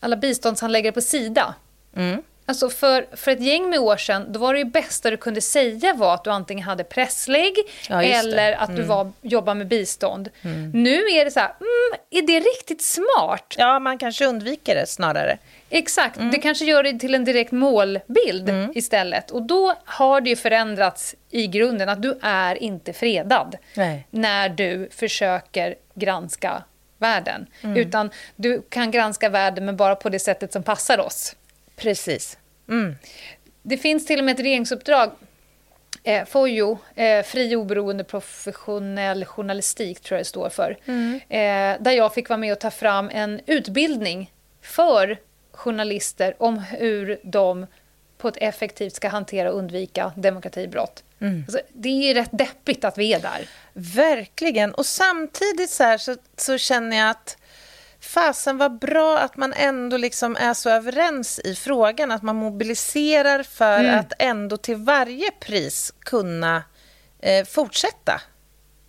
alla biståndshandläggare på Sida. Mm. Alltså för, för ett gäng med år sedan, då var det bästa du kunde säga var att du antingen hade presslägg ja, eller att mm. du var, jobbade med bistånd. Mm. Nu är det så här, mm, är det riktigt smart? Ja, man kanske undviker det snarare. Exakt, mm. det kanske gör det till en direkt målbild mm. istället. Och då har det ju förändrats i grunden, att du är inte fredad Nej. när du försöker granska världen. Mm. Utan du kan granska världen, men bara på det sättet som passar oss. Precis. Mm. Det finns till och med ett regeringsuppdrag Eh, FOJO, eh, Fri oberoende professionell journalistik tror jag det står för. Mm. Eh, där jag fick vara med och ta fram en utbildning för journalister om hur de på ett effektivt ska hantera och undvika demokratibrott. Mm. Alltså, det är rätt deppigt att vi är där. Verkligen. Och samtidigt så, så, så känner jag att fasen vad bra att man ändå liksom är så överens i frågan, att man mobiliserar för mm. att ändå till varje pris kunna eh, fortsätta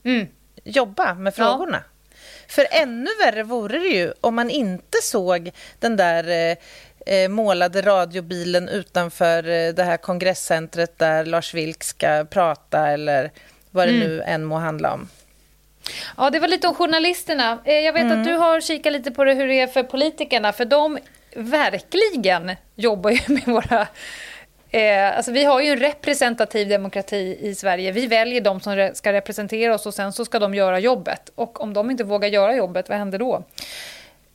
mm. jobba med frågorna. Ja. För ännu värre vore det ju om man inte såg den där eh, eh målade radiobilen utanför eh, det här kongresscentret där Lars Vilk ska prata eller vad det mm. nu än må handla om. Ja, det var lite om journalisterna. Eh, jag vet mm. att du har kikat lite på det, hur det är för politikerna, för de verkligen jobbar ju [LAUGHS] med våra... Eh, alltså vi har ju en representativ demokrati i Sverige. Vi väljer de som ska representera oss och sen så ska de göra jobbet. Och om de inte vågar göra jobbet, vad händer då?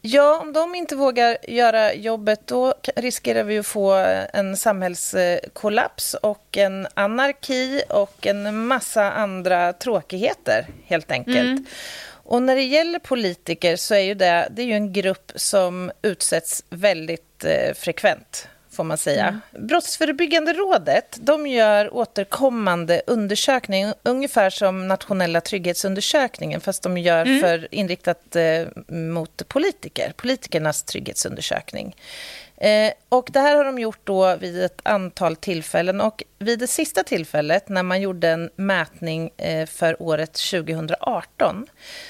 Ja, om de inte vågar göra jobbet då riskerar vi att få en samhällskollaps och en anarki och en massa andra tråkigheter, helt enkelt. Mm. Och när det gäller politiker så är ju det, det är ju en grupp som utsätts väldigt eh, frekvent får man säga. Mm. Brottsförebyggande rådet de gör återkommande undersökning, ungefär som nationella trygghetsundersökningen, fast de gör mm. för inriktat eh, mot politiker, politikernas trygghetsundersökning. Eh, och det här har de gjort då vid ett antal tillfällen. Och vid det sista tillfället, när man gjorde en mätning eh, för året 2018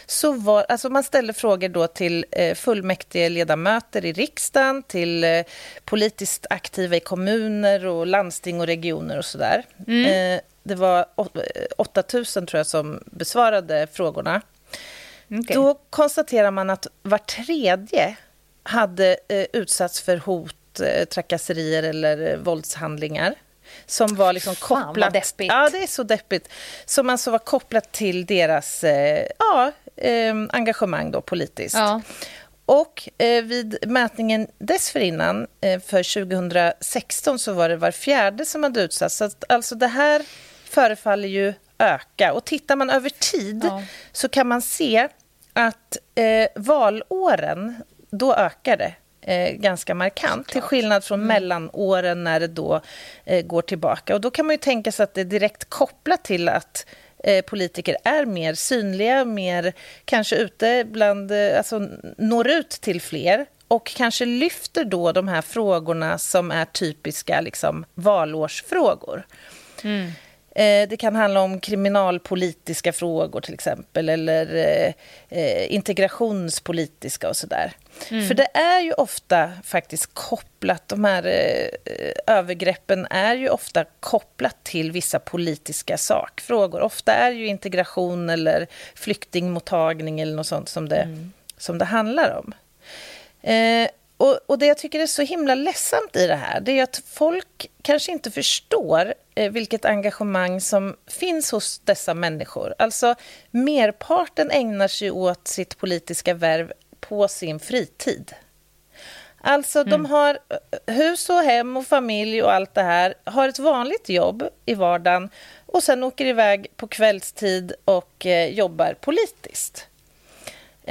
så var, alltså man ställde frågor då till eh, fullmäktige ledamöter i riksdagen till eh, politiskt aktiva i kommuner och landsting och regioner och sådär. Mm. Det var 8 000 tror jag som besvarade frågorna. Okay. Då konstaterar man att var tredje hade eh, utsatts för hot, eh, trakasserier eller eh, våldshandlingar som var liksom Fan, kopplat... deppigt. Ja, det är så deppigt. Som alltså var kopplat till deras eh, ja, eh, engagemang då, politiskt. Ja. Och eh, vid mätningen dessförinnan, eh, för 2016, så var det var fjärde som hade utsatts. Så att, alltså det här förefaller ju öka. Och tittar man över tid ja. så kan man se att eh, valåren då ökar det eh, ganska markant. Såklart. Till skillnad från mm. mellanåren när det då eh, går tillbaka. Och då kan man ju tänka sig att det är direkt kopplat till att eh, politiker är mer synliga, mer kanske ute bland, eh, alltså når ut till fler och kanske lyfter då de här frågorna som är typiska liksom, valårsfrågor. Mm. Eh, det kan handla om kriminalpolitiska frågor till exempel eller eh, eh, integrationspolitiska och sådär. Mm. För det är ju ofta faktiskt kopplat, de här övergreppen är ju ofta kopplat till vissa politiska sakfrågor. Ofta är ju integration eller flyktingmottagning eller något sånt som det, mm. som det handlar om. Och, och, det jag tycker är så himla ledsamt i det här, det är att folk kanske inte förstår eh, vilket engagemang som finns hos dessa människor. Alltså, merparten ägnar sig åt sitt politiska värv på sin fritid. Alltså, mm. de har eh, hus och hem och familj och allt det här, har ett vanligt jobb i vardagen och sen åker iväg på kvällstid och eh, jobbar politiskt.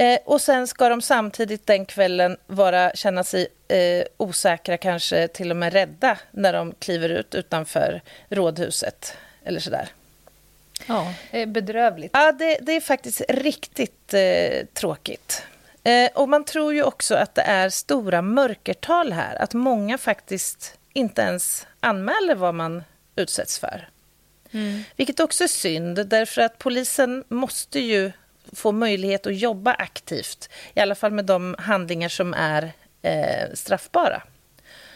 Eh, och sen ska de samtidigt den kvällen vara, känna sig eh, osäkra, kanske till och med rädda när de kliver ut utanför rådhuset eller sådär. Ja, det är bedrövligt. Ja, det, det är faktiskt riktigt eh, tråkigt. Eh, och man tror ju också att det är stora mörkertal här, att många faktiskt inte ens anmäler vad man utsätts för. Mm. Vilket också är synd, därför att polisen måste ju få möjlighet att jobba aktivt, i alla fall med de handlingar som är eh, straffbara.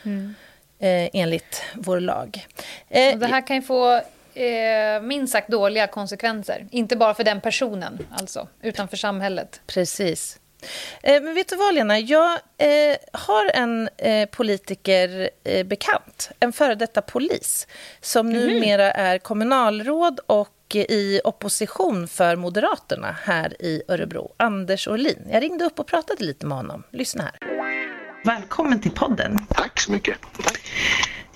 Mm. Eh, enligt vår lag. Eh, det här kan ju få eh, minst sagt dåliga konsekvenser. Inte bara för den personen, alltså, utan för samhället. Precis. Eh, men vet du vad, Lena? Jag eh, har en eh, politiker eh, bekant, en före detta polis som mm. numera är kommunalråd och i opposition för Moderaterna här i Örebro, Anders Orlin. Jag ringde upp och pratade lite med honom. Lyssna här. Välkommen till podden. Tack så mycket. Tack.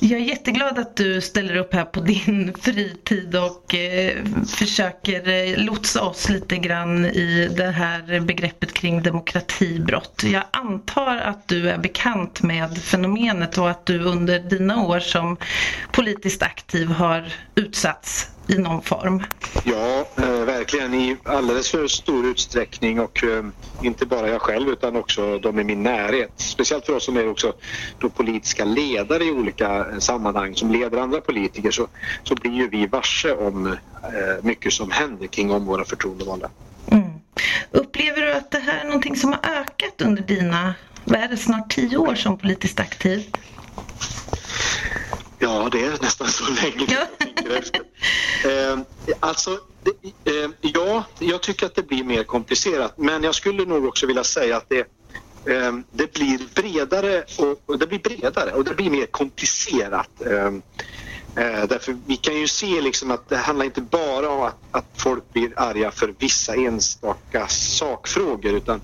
Jag är jätteglad att du ställer upp här på din [LAUGHS] fritid och eh, försöker eh, lotsa oss lite grann i det här begreppet kring demokratibrott. Jag antar att du är bekant med fenomenet och att du under dina år som politiskt aktiv har utsatts i någon form. Ja, eh, verkligen i alldeles för stor utsträckning och eh, inte bara jag själv utan också de i min närhet. Speciellt för oss som är också då politiska ledare i olika eh, sammanhang som leder andra politiker så, så blir ju vi varse om eh, mycket som händer kring om våra förtroendevalda. Mm. Upplever du att det här är någonting som har ökat under dina, vad är det, snart tio år som politiskt aktiv? Ja, det är nästan så länge jag efter. Eh, alltså, det, eh, ja, jag tycker att det blir mer komplicerat men jag skulle nog också vilja säga att det, eh, det blir bredare och, och, det blir bredare och det blir mer komplicerat. Därför vi kan ju se liksom att det handlar inte bara om att, att folk blir arga för vissa enstaka sakfrågor utan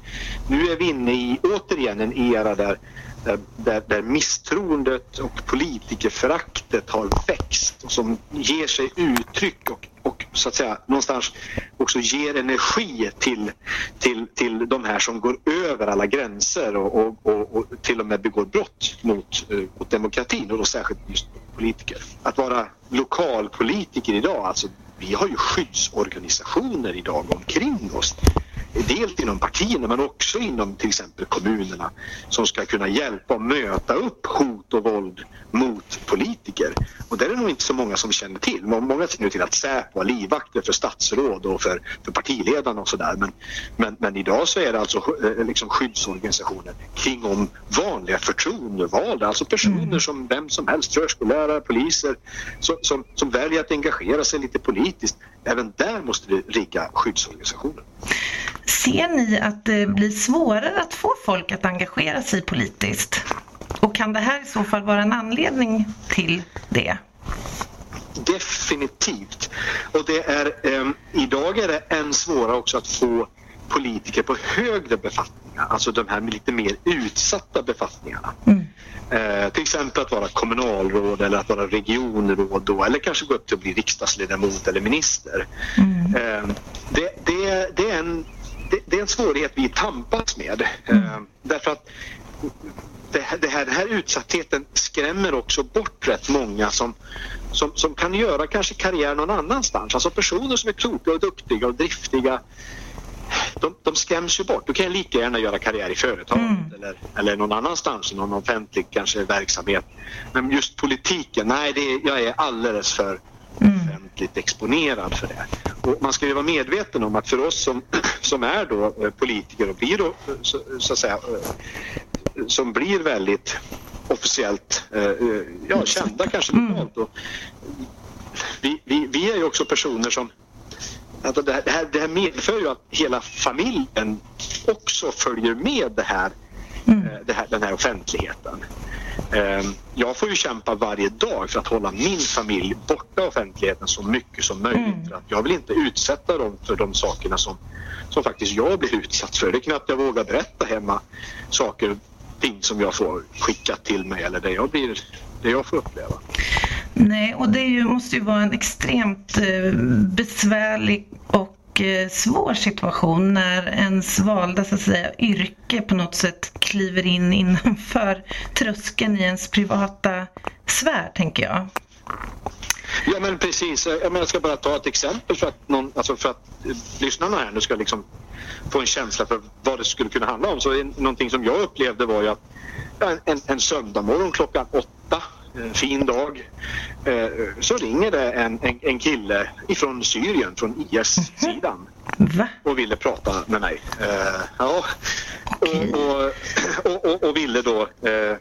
nu är vi inne i återigen en era där där, där, där misstroendet och politikerföraktet har växt och som ger sig uttryck och, och så att säga någonstans också ger energi till, till, till de här som går över alla gränser och, och, och, och till och med begår brott mot, eh, mot demokratin och då särskilt just politiker. Att vara lokalpolitiker idag, alltså vi har ju skyddsorganisationer idag omkring oss dels inom partierna men också inom till exempel kommunerna som ska kunna hjälpa och möta upp hot och våld mot politiker. Och det är det nog inte så många som känner till. Många känner till att Säpo har livvakter för statsråd och för, för partiledarna och sådär. Men, men, men, idag så är det alltså eh, liksom skyddsorganisationer kring om vanliga förtroendevalda, alltså personer mm. som vem som helst, förskollärare, poliser, som, som, som väljer att engagera sig lite politiskt. Även där måste det rigga skyddsorganisationer. Ser ni att det blir svårare att få folk att engagera sig politiskt? Och kan det här i så fall vara en anledning till det? Definitivt. Och det är, eh, idag är det än svårare också att få politiker på högre befattningar, alltså de här lite mer utsatta befattningarna. Mm. Eh, till exempel att vara kommunalråd eller att vara regionråd då, eller kanske gå upp till att bli riksdagsledamot eller minister. Mm. Eh, det, det, det, är en, det, det, är en svårighet vi tampas med. Mm. Eh, därför att det, det här, den här utsattheten skrämmer också bort rätt många som, som, som kan göra kanske karriär någon annanstans. Alltså personer som är kloka och duktiga och driftiga de, de skräms ju bort. Du kan lika gärna göra karriär i företaget mm. eller, eller någon annanstans någon offentlig kanske verksamhet. Men just politiken, nej, det, jag är alldeles för mm ordentligt exponerad för det. Och man ska ju vara medveten om att för oss som, [CLEARS THROAT] som är då eh, politiker och blir då, eh, så, så att säga, eh, som blir väldigt officiellt ja, kända kanske lokalt. Och vi, vi, vi är ju också personer som Alltså det, här, det här medför ju att hela familjen också följer med det här, mm. det här, den här offentligheten. Ehm, jag får ju kämpa varje dag för att hålla min familj borta offentligheten så mycket som möjligt. Mm. För att jag vill inte utsätta dem för de sakerna som, som faktiskt jag blir utsatt för. Det är knappt jag vågar berätta hemma saker och ting som jag får skickat till mig eller det jag, blir, det jag får uppleva. Nej, och det ju, måste ju vara en extremt eh, besvärlig och eh, svår situation när ens valda så att säga, yrke på något sätt kliver in innanför tröskeln i ens privata sfär, tänker jag. Ja men precis, jag, ska bara ta ett exempel för att, någon, alltså för att lyssnarna här nu ska liksom få en känsla för vad det skulle kunna handla om. Så någonting som jag upplevde var ju att en, en söndagmorgon klockan åtta en fin dag eh, så ringer det en, en, en kille ifrån Syrien, från IS-sidan [LAUGHS] och ville prata med mig. Eh, ja. och, och, och, och, ville då eh,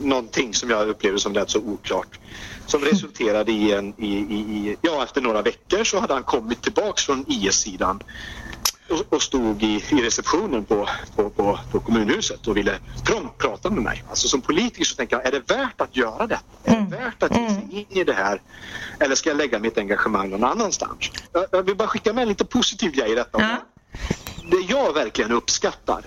någonting som jag upplevde som lät så oklart som [LAUGHS] resulterade i en, i, i, ja efter några veckor så hade han kommit tillbaks från IS-sidan och, och stod i, i receptionen på, på, på, på, kommunhuset och ville prompt prata med mig. Alltså som politiker så tänker jag, är det värt att göra det? Är det mm. värt att ge sig mm. in i det här? Eller ska jag lägga mitt engagemang någon annanstans? Jag, jag vill bara skicka med en lite positiv grej i detta. Ja. Det jag verkligen uppskattar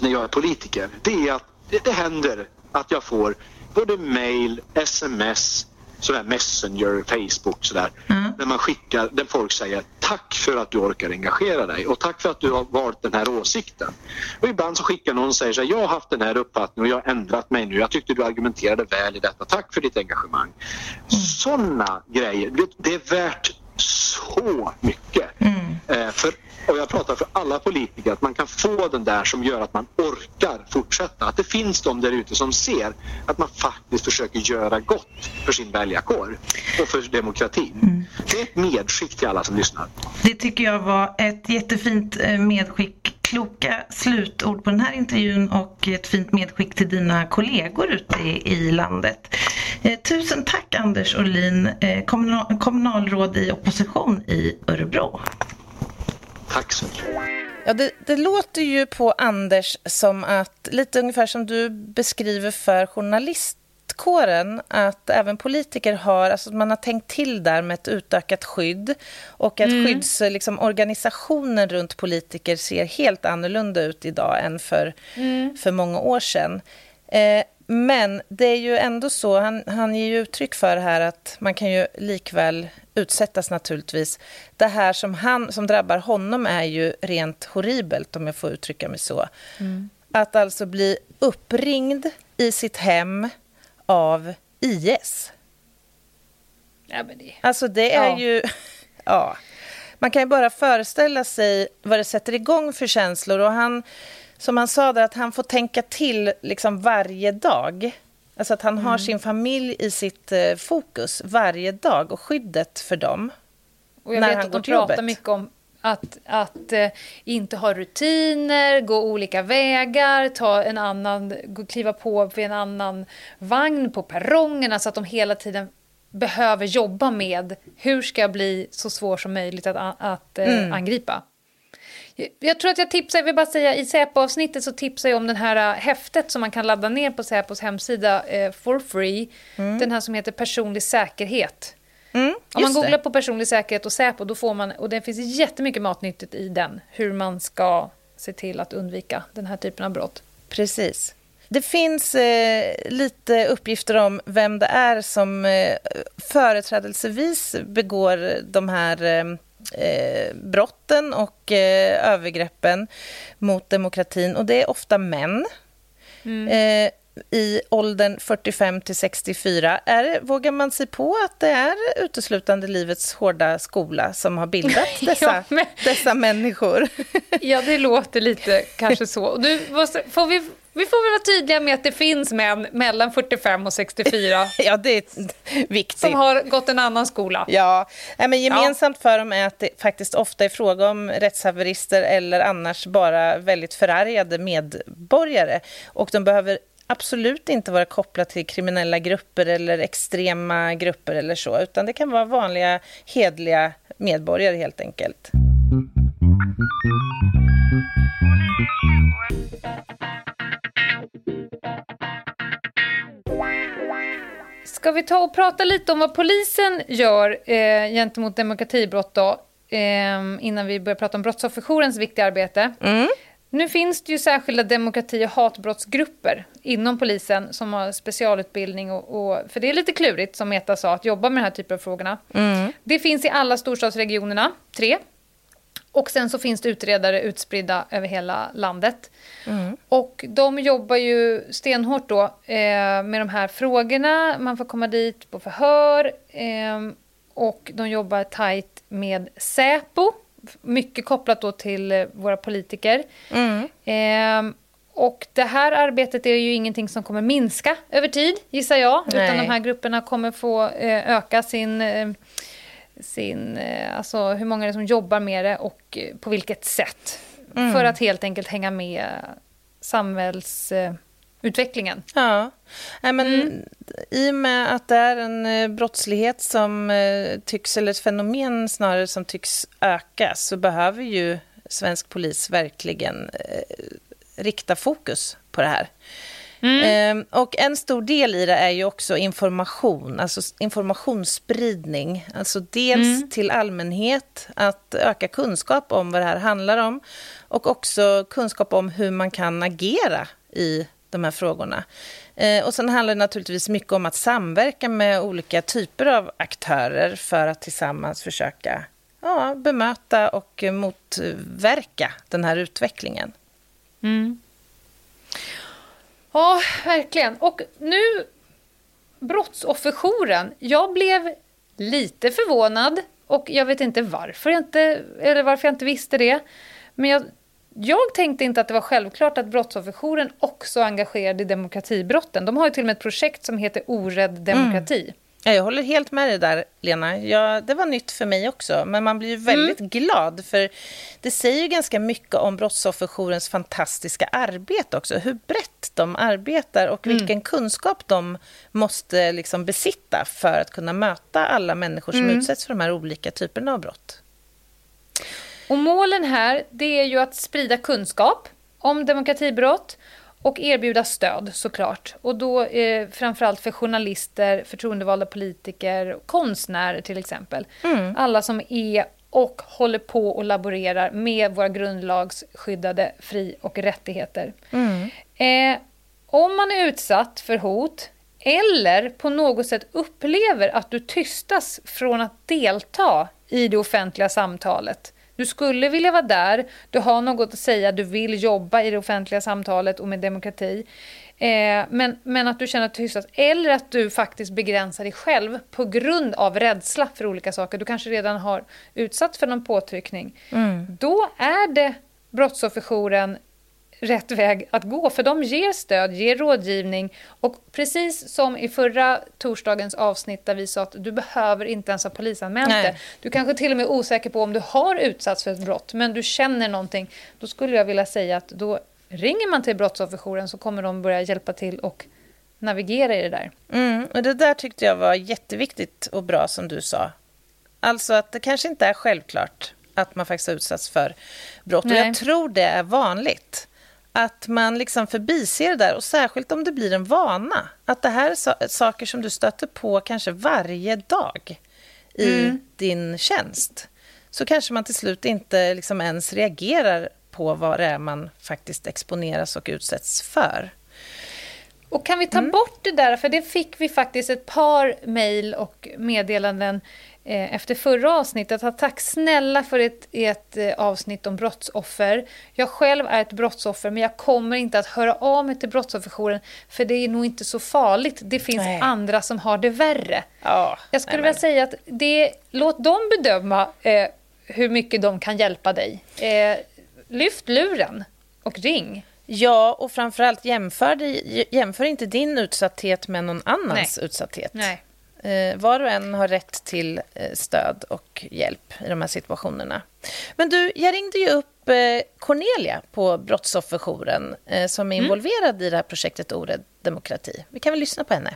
när jag är politiker, det är att det, det händer att jag får både mail, sms, sådär Messenger, Facebook sådär. Mm. När man skickar, där folk säger tack för att du orkar engagera dig och tack för att du har valt den här åsikten. Och ibland så skickar någon och säger så här, jag har haft den här uppfattningen och jag har ändrat mig nu. Jag tyckte du argumenterade väl i detta. Tack för ditt engagemang. Mm. Sådana grejer, det, är värt så mycket. Mm. Eh, för och jag pratar för alla politiker, att man kan få den där som gör att man orkar fortsätta. Att det finns de där ute som ser att man faktiskt försöker göra gott för sin väljarkår och för demokratin. Mm. Det är ett medskick till alla som lyssnar. Det tycker jag var ett jättefint eh, medskick. Kloka slutord på den här intervjun och ett fint medskick till dina kollegor ute i, landet. Eh, tusen tack Anders Olin, eh, kommunalråd i opposition i Örebro. Tack så mycket. Ja, det, det, låter ju på Anders som att, lite ungefär som du beskriver för journalistkåren, att även politiker har, alltså man har tänkt till där med ett utökat skydd och att mm. skyddsorganisationen runt politiker ser helt annorlunda ut idag än för, mm. för många år sedan. Eh, men det är ju ändå så, han, han ger ju uttryck för här att man kan ju likväl utsättas naturligtvis. Det här som, han, som drabbar honom är ju rent horribelt, om jag får uttrycka mig så. Mm. Att alltså bli uppringd i sitt hem av IS. Ja, men det... Alltså det är ja. ju... [LAUGHS] Ja. Man kan ju bara föreställa sig vad det sätter igång för känslor. Och han, som han sa, där, att han får tänka till liksom varje dag. Alltså att han mm. har sin familj i sitt eh, fokus varje dag och skyddet för dem. Och jag när vet han att de pratar mycket om att, att eh, inte ha rutiner, gå olika vägar, ta en annan, kliva på vid en annan vagn på perrongen. Alltså att de hela tiden behöver jobba med hur ska jag bli så svår som möjligt att, att eh, mm. angripa. Jag tror att jag tipsar, jag vill bara säga i Säpo-avsnittet så tipsar jag om den här äh, häftet som man kan ladda ner på Säpos hemsida eh, for free. Mm. Den här som heter personlig säkerhet. Mm, om man googlar det. på personlig säkerhet och Säpo då får man, och det finns jättemycket matnyttigt i den, hur man ska se till att undvika den här typen av brott. Precis. Det finns eh, lite uppgifter om vem det är som eh, företrädelsevis begår de här eh, eh, brotten och eh, övergreppen mot demokratin. Och det är ofta män. Mm. Eh, i åldern 45 till 64. Är, vågar man sig på att det är uteslutande livets hårda skola som har bildat [LAUGHS] dessa, ja, men... dessa människor? ja, det låter lite kanske så. Nu måste, får vi Vi får väl vara tydliga med att det finns män mellan 45 och 64 [LAUGHS] ja, det är viktigt. som har gått en annan skola. Ja, men gemensamt ja. för dem är att det faktiskt ofta är fråga om rättshaverister eller annars bara väldigt förargade medborgare. Och de behöver absolut inte vara kopplat till kriminella grupper eller extrema grupper eller så, utan det kan vara vanliga hedliga medborgare helt enkelt. Ska vi ta och prata lite om vad polisen gör eh, gentemot demokratibrott då? Eh, innan vi börjar prata om Brottsofferjourens viktiga arbete. Mm. Nu finns det ju särskilda demokrati och hatbrottsgrupper inom polisen som har specialutbildning. Och, och, för det är lite klurigt, som Meta sa, att jobba med den här typen av frågorna. Mm. Det finns i alla storstadsregionerna, tre. Och sen så finns det utredare utspridda över hela landet. Mm. Och de jobbar ju stenhårt då eh, med de här frågorna. Man får komma dit på förhör. Eh, och de jobbar tajt med Säpo. Mycket kopplat då till eh, våra politiker. Mm. Eh, och det här arbetet är ju ingenting som kommer minska över tid, gissar jag. Nej. Utan de här grupperna kommer få eh, öka sin eh, sin, alltså hur många är det som jobbar med det och på vilket sätt. Mm. För att helt enkelt hänga med samhällsutvecklingen. Ja, Nej, men mm. i och med att det är en eh, brottslighet som tycks, eller ett fenomen snarare som tycks öka, så behöver ju svensk polis verkligen rikta fokus på det här. Mm. Eh, och en stor del i det är ju också information, alltså informationsspridning. Alltså dels mm. till allmänhet, att öka kunskap om vad det här handlar om och också kunskap om hur man kan agera i de här frågorna. Eh, och sen handlar det naturligtvis mycket om att samverka med olika typer av aktörer för att tillsammans försöka ja, bemöta och motverka den här utvecklingen. Mm. Ja, verkligen. Och nu, Brottsofferjouren. Jag blev lite förvånad och jag vet inte varför jag inte, eller varför jag inte visste det. Men jag, jag tänkte inte att det var självklart att Brottsofferjouren också engagerade i demokratibrotten. De har ju till och med ett projekt som heter Orädd demokrati. Mm. Jag håller helt med dig där, Lena. Ja, det var nytt för mig också. Men man blir ju väldigt mm. glad, för det säger ju ganska mycket om Brottsofferjourens fantastiska arbete också. Hur brett de arbetar och mm. vilken kunskap de måste liksom besitta för att kunna möta alla människor som mm. utsätts för de här olika typerna av brott. Och målen här, det är ju att sprida kunskap om demokratibrott och erbjuda stöd såklart. Och då eh, framförallt för journalister, förtroendevalda politiker, konstnärer till exempel. Mm. Alla som är och håller på och laborerar med våra grundlagsskyddade fri och rättigheter. Mm. Eh, om man är utsatt för hot eller på något sätt upplever att du tystas från att delta i det offentliga samtalet du skulle vilja vara där, du har något att säga, du vill jobba i det offentliga samtalet och med demokrati. Eh, men, men att du känner att du tystas, eller att du faktiskt begränsar dig själv på grund av rädsla för olika saker. Du kanske redan har utsatts för någon påtryckning. Mm. Då är det Brottsofferjouren rätt väg att gå, för de ger stöd, ger rådgivning och precis som i förra torsdagens avsnitt där vi sa att du behöver inte ens ha polisanmält det. Du kanske till och med är osäker på om du har utsatts för ett brott, men du känner någonting. Då skulle jag vilja säga att då ringer man till Brottsofferjouren så kommer de börja hjälpa till och navigera i det där. Mm, och det där tyckte jag var jätteviktigt och bra som du sa. Alltså att det kanske inte är självklart att man faktiskt har utsatts för brott. Nej. Och jag tror det är vanligt att man liksom förbiser det där, och särskilt om det blir en vana. Att det här är saker som du stöter på kanske varje dag i mm. din tjänst. Så kanske man till slut inte liksom ens reagerar på vad det är man faktiskt exponeras och utsätts för. Och kan vi ta mm. bort det där, för det fick vi faktiskt ett par mejl och meddelanden efter förra avsnittet att tack snälla för ett, ett eh, avsnitt om brottsoffer. Jag själv är ett brottsoffer men jag kommer inte att höra av mig till Brottsofferjouren för det är nog inte så farligt. Det finns nej. andra som har det värre. Oh, jag skulle nej, vilja säga att det, låt dem bedöma eh, hur mycket de kan hjälpa dig. Eh, lyft luren och ring. Ja, och framförallt jämför, jämför inte din utsatthet med någon annans Nej. utsatthet. Nej. Eh, var och en har rätt till eh, stöd och hjälp i de här situationerna. Men du, jag ringde ju upp eh, Cornelia på Brottsofferjouren som är mm. involverad i det här projektet Orädd demokrati. Vi kan väl lyssna på henne.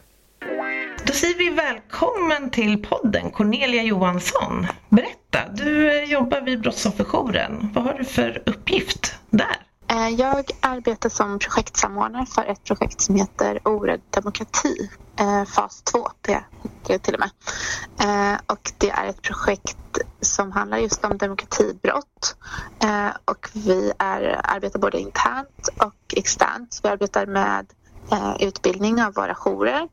Då säger vi välkommen till podden Cornelia Johansson. Berätta, du jobbar vid Brottsofferjouren. Vad har du för uppgift där? Eh, jag arbetar som projektsamordnare för ett projekt som heter Orädd demokrati eh, fas 2 det, till och med. Eh, och det är ett projekt som handlar just om demokratibrott och vi är, arbetar både internt och externt. Vi arbetar med utbildning av våra jourer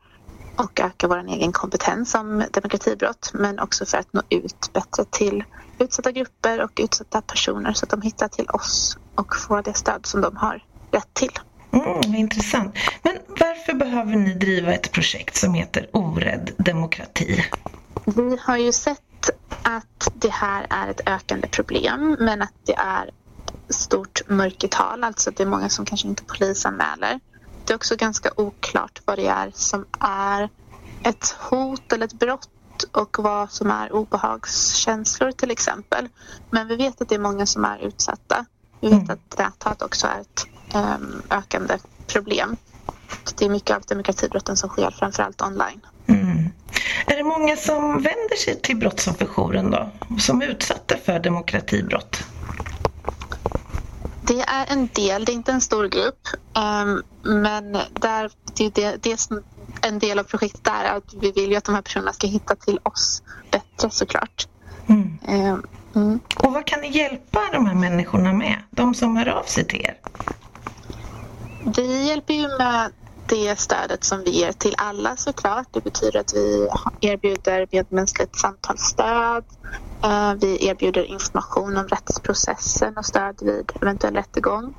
och öka vår egen kompetens om demokratibrott men också för att nå ut bättre till utsatta grupper och utsatta personer så att de hittar till oss och får det stöd som de har rätt till. Mm, intressant. Men varför behöver ni driva ett projekt som heter Orädd demokrati? Vi har ju sett att det här är ett ökande problem men att det är stort mörkertal, alltså att det är många som kanske inte polisanmäler. Det är också ganska oklart vad det är som är ett hot eller ett brott och vad som är obehagskänslor till exempel. Men vi vet att det är många som är utsatta. Vi vet mm. att näthat också är ett um, ökande problem. Det är mycket av demokratibrotten som sker framförallt online. Mm. Är det många som vänder sig till Brottsofferjouren då, som är utsatta för demokratibrott? Det är en del, det är inte en stor grupp. Um, men där, det, det, det som en del av projektet är att vi vill ju att de här personerna ska hitta till oss bättre såklart. Mm. Um, mm. Och vad kan ni hjälpa de här människorna med? De som hör av sig till er? Vi hjälper ju med det stödet som vi ger till alla såklart. Det betyder att vi erbjuder medmänskligt samtalsstöd. Eh, vi erbjuder information om rättsprocessen och stöd vid eventuell rättegång.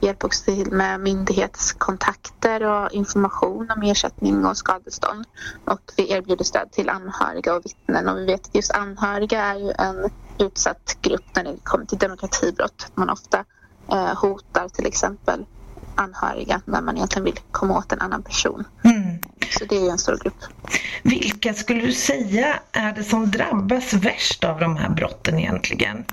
Vi hjälper också till med myndighetskontakter och information om ersättning och skadestånd. Och vi erbjuder stöd till anhöriga och vittnen. Och vi vet att just anhöriga är ju en utsatt grupp när det kommer till demokratibrott. Man ofta eh, hotar till exempel anhöriga när man egentligen vill komma åt en annan person. Mm. Så det är en stor grupp. Vilka skulle du säga är det som drabbas värst av de här brotten egentligen?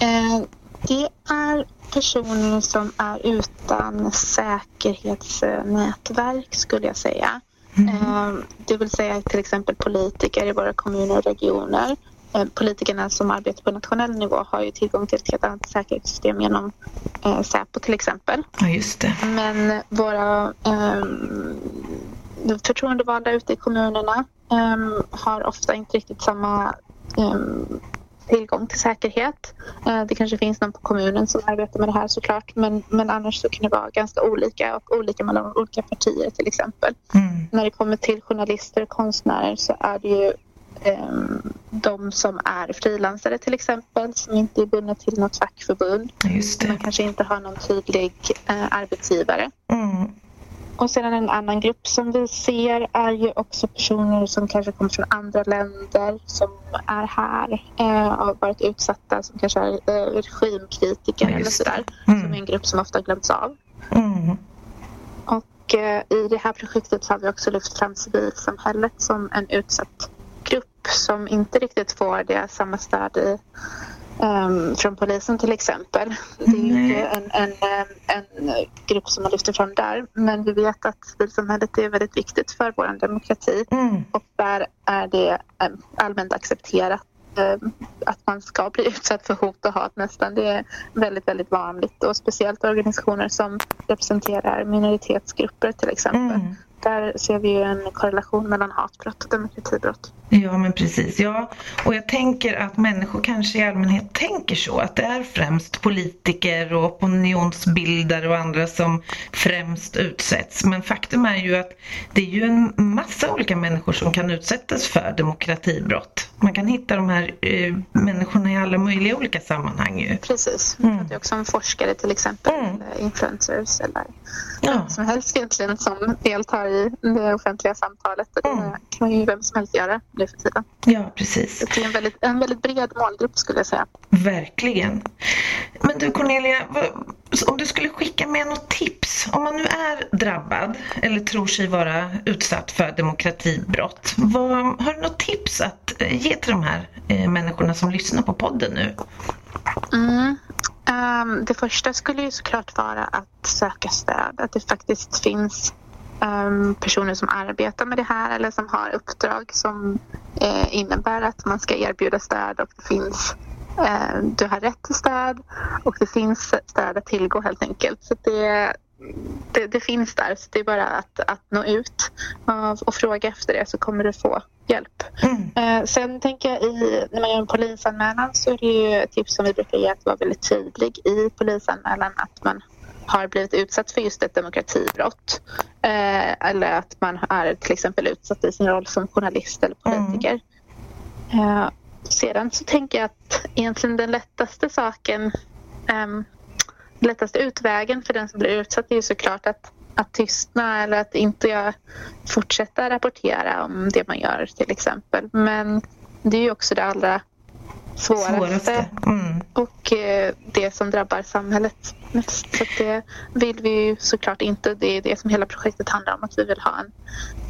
Eh, det är personer som är utan säkerhetsnätverk skulle jag säga. Mm. Eh, det vill säga till exempel politiker i våra kommuner och regioner politikerna som arbetar på nationell nivå har ju tillgång till ett helt annat säkerhetssystem genom eh, Säpo till exempel. Ja, just det. Men våra eh, förtroendevalda ute i kommunerna eh, har ofta inte riktigt samma eh, tillgång till säkerhet. Eh, det kanske finns någon på kommunen som arbetar med det här såklart men, men annars så kan det vara ganska olika och olika mellan olika partier till exempel. Mm. När det kommer till journalister och konstnärer så är det ju de som är frilansare till exempel som inte är bundna till något fackförbund. Man kanske inte har någon tydlig eh, arbetsgivare. Mm. Och sedan en annan grupp som vi ser är ju också personer som kanske kommer från andra länder som är här eh, och varit utsatta som kanske är eh, regimkritiker eller sådär. Mm. Som är en grupp som ofta glöms av. Mm. Och eh, i det här projektet har vi också lyft fram civilsamhället som en utsatt som inte riktigt får det samma stöd i, um, från polisen till exempel. Det är ju inte en, en, en grupp som man lyfter fram där men vi vet att civilsamhället är väldigt viktigt för vår demokrati mm. och där är det allmänt accepterat att man ska bli [LAUGHS] utsatt för hot och hat nästan. Det är väldigt, väldigt vanligt och speciellt organisationer som representerar minoritetsgrupper till exempel. Mm där ser vi ju en korrelation mellan hatbrott och demokratibrott. Ja, men precis. Ja, och jag tänker att människor kanske i allmänhet tänker så, att det är främst politiker och opinionsbildare och andra som främst utsätts. Men faktum är ju att det är ju en massa olika människor som kan utsättas för demokratibrott. Man kan hitta de här eh, människorna i alla möjliga olika sammanhang. Ju. Precis. Vi pratar också om forskare till exempel, Mm. influencers eller Ja. som helst egentligen som deltar i det offentliga samtalet. Och det Mm. kan ju vem som helst göra nu för tiden. ja, precis. Det är en väldigt, en väldigt bred målgrupp skulle jag säga. Verkligen. Men du Cornelia, om du skulle skicka med något tips. Om man nu är drabbad eller tror sig vara utsatt för demokratibrott. Vad, har du något tips att ge till de här eh, människorna som lyssnar på podden nu? Mm. Um, det första skulle ju såklart vara att söka stöd. Att det faktiskt finns um, personer som arbetar med det här eller som har uppdrag som eh, innebär att man ska erbjuda stöd och det finns eh, du har rätt till stöd och det finns stöd att tillgå helt enkelt. Så det, det, det finns där, så det är bara att, att nå ut och, och fråga efter det så kommer du få hjälp. Mm. Eh, sen tänker jag i, när man gör en polisanmälan så är det ju ett tips som vi brukar ge att vara väldigt tydlig i polisanmälan att man har blivit utsatt för just ett demokratibrott. Eh, eller att man är till exempel utsatt i sin roll som journalist eller politiker. Eh, sedan så tänker jag att egentligen den lättaste saken ehm, lättaste utvägen för den som blir utsatt är ju såklart att, att tystna eller att inte fortsätta rapportera om det man gör till exempel. Men det är ju också det allra svåraste, Svåraste. Mm. och eh, det som drabbar samhället mest. Så det vill vi ju såklart inte. Det är det som hela projektet handlar om, att vi vill ha en,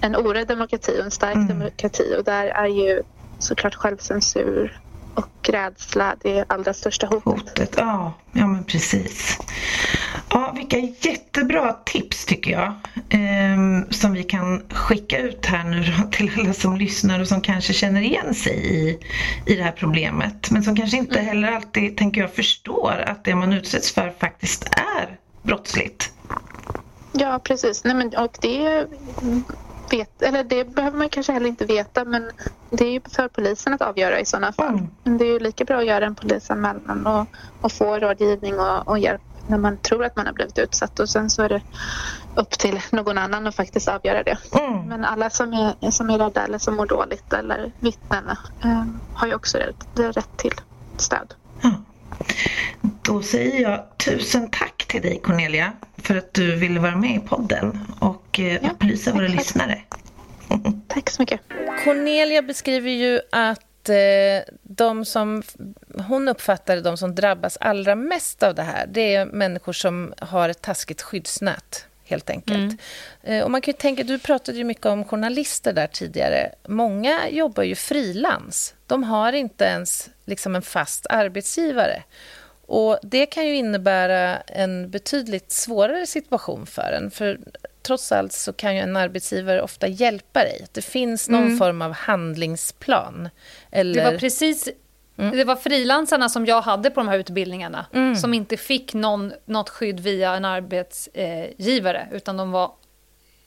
en orädd demokrati och en stark Mm. demokrati och där är ju såklart självcensur och rädsla det allra största hotet. Hotet, ja, ja men precis. Ja, vilka jättebra tips tycker jag. ehm, som vi kan skicka ut här nu då, till alla som lyssnar och som kanske känner igen sig i, i det här problemet. Men som kanske inte heller alltid, tänker jag, förstår att det man utsätts för faktiskt är brottsligt. Ja, precis. Nej, men, och det, vet, eller det behöver man kanske heller inte veta men det är ju för polisen att avgöra i sådana fall. Mm. Men det är ju lika bra att göra en polisanmälan och, och få rådgivning och, och hjälp när man tror att man har blivit utsatt och sen så är det upp till någon annan att faktiskt avgöra det. Mm. Men alla som är, som är rädda eller som mår dåligt eller vittnen eh, har ju också rätt, rätt till stöd. Ja. Då säger jag tusen tack till dig Cornelia för att du ville vara med i podden och eh, Ja, upplysa våra tack, tack. lyssnare. [LAUGHS] Tack så mycket. Cornelia beskriver ju att eh, de som hon uppfattar de som drabbas allra mest av det här, det är människor som har ett taskigt skyddsnät, helt enkelt. Eh, och man kan ju tänka, du pratade ju mycket om journalister där tidigare. Många jobbar ju frilans. De har inte ens liksom en fast arbetsgivare. Och Det kan ju innebära en betydligt svårare situation för en. För trots allt så kan ju en arbetsgivare ofta hjälpa dig. Att Det finns någon form av handlingsplan. Eller... Det var precis det var frilansarna som jag hade på de här utbildningarna som inte fick någon, något skydd via en arbetsgivare utan de var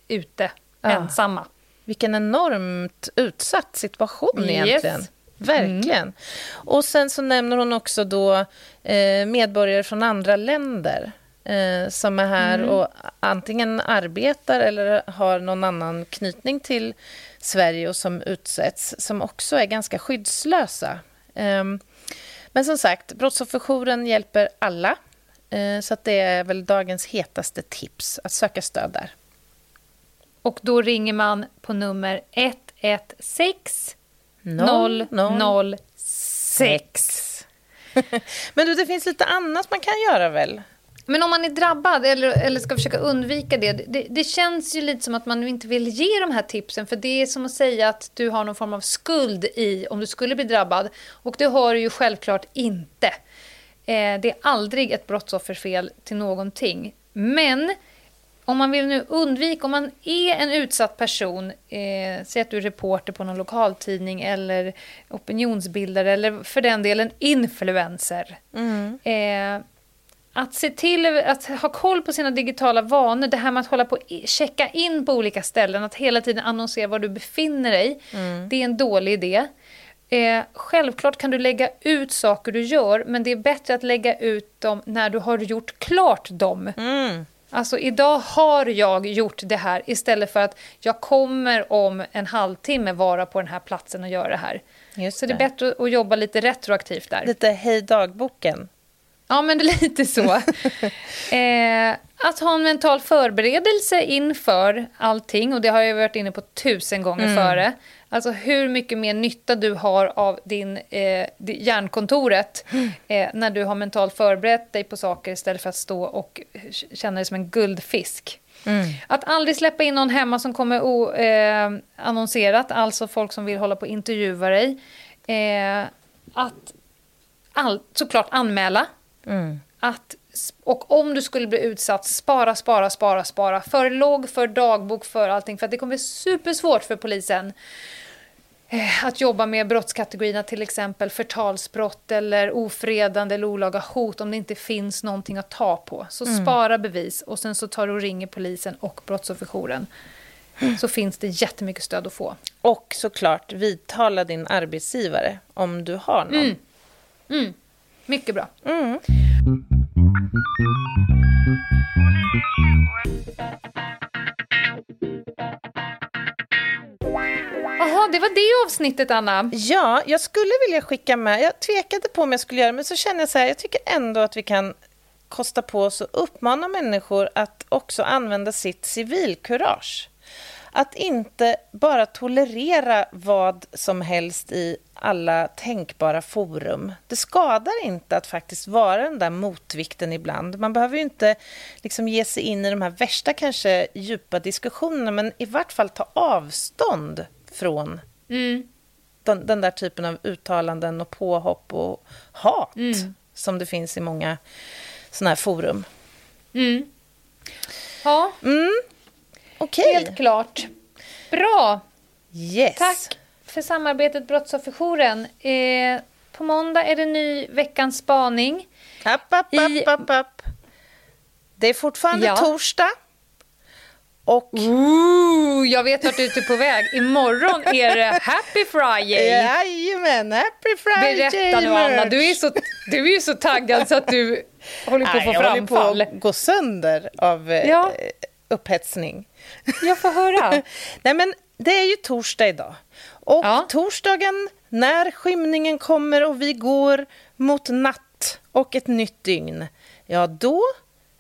ute Ja. ensamma. Vilken enormt utsatt situation Yes. egentligen. Verkligen. Och sen så nämner hon också då eh, medborgare från andra länder eh, som är här och antingen arbetar eller har någon annan knytning till Sverige och som utsätts, som också är ganska skyddslösa. Ehm, men som sagt, Brottsofferjouren hjälper alla. Eh, så att det är väl dagens hetaste tips, att söka stöd där. Och då ringer man på nummer 116 Noll, noll, 006. [LAUGHS] Men du, det finns lite annat man kan göra väl? Men om man är drabbad eller, eller ska försöka undvika det, det, det känns ju lite som att man inte vill ge de här tipsen för det är som att säga att du har någon form av skuld i om du skulle bli drabbad och det har du ju självklart inte. Eh, det är aldrig ett brottsofferfel till någonting. Men om man vill nu undvika, om man är en utsatt person, eh, säg att du är reporter på någon lokaltidning eller opinionsbildare eller för den delen influencer. Eh, att se till att ha koll på sina digitala vanor, det här med att hålla på checka in på olika ställen, att hela tiden annonsera var du befinner dig, det är en dålig idé. Eh, självklart kan du lägga ut saker du gör, men det är bättre att lägga ut dem när du har gjort klart dem. Alltså idag har jag gjort det här istället för att jag kommer om en halvtimme vara på den här platsen och göra det här. Just så det är bättre att jobba lite retroaktivt där. Lite Hej dagboken. Ja, men det är lite så. [LAUGHS] eh, att ha en mental förberedelse inför allting, och det har jag varit inne på tusen gånger före. Alltså hur mycket mer nytta du har av din, eh, hjärnkontoret eh, när du har mentalt förberett dig på saker istället för att stå och känna dig som en guldfisk. Att aldrig släppa in någon hemma som kommer o, eh, annonserat, alltså folk som vill hålla på och intervjua dig. Eh, att all, såklart anmäla. Att, och om du skulle bli utsatt, spara, spara, spara, spara. För logg, för dagbok, för allting. För att det kommer bli supersvårt för polisen eh, att jobba med brottskategorierna, till exempel förtalsbrott eller ofredande eller olaga hot om det inte finns någonting att ta på. Så spara bevis och sen så tar du och ringer polisen och brottsofferjouren. Så finns det jättemycket stöd att få. Och såklart vidtala din arbetsgivare om du har någon. Mycket bra. Jaha, det var det avsnittet, Anna. Ja, jag skulle vilja skicka med. Jag tvekade på om jag skulle göra det, men så känner jag så här, jag tycker ändå att vi kan kosta på oss att uppmana människor att också använda sitt civilkurage. Att inte bara tolerera vad som helst i alla tänkbara forum. Det skadar inte att faktiskt vara den där motvikten ibland. Man behöver ju inte liksom ge sig in i de här värsta, kanske djupa diskussionerna, men i vart fall ta avstånd från den, den där typen av uttalanden och påhopp och hat som det finns i många såna här forum. Ja, Okej. helt klart. Bra. Yes. Tack för samarbetet Brottsofferjouren. Eh, på måndag är det ny veckans spaning. App, app, I- app, app. Det är fortfarande Ja. torsdag. Och Ooh, jag vet vart du är på väg. Imorgon är det Happy Friday. jajamän, happy Friday Berätta nu, Anna. Du är, så, du är så taggad så att du håller på att få jag håller på framfall. att gå sönder av eh, Ja. Upphetsning. Jag får höra. [LAUGHS] Nej, men det är ju torsdag idag. Och Ja. torsdagen, när skymningen kommer och vi går mot natt och ett nytt dygn, ja då,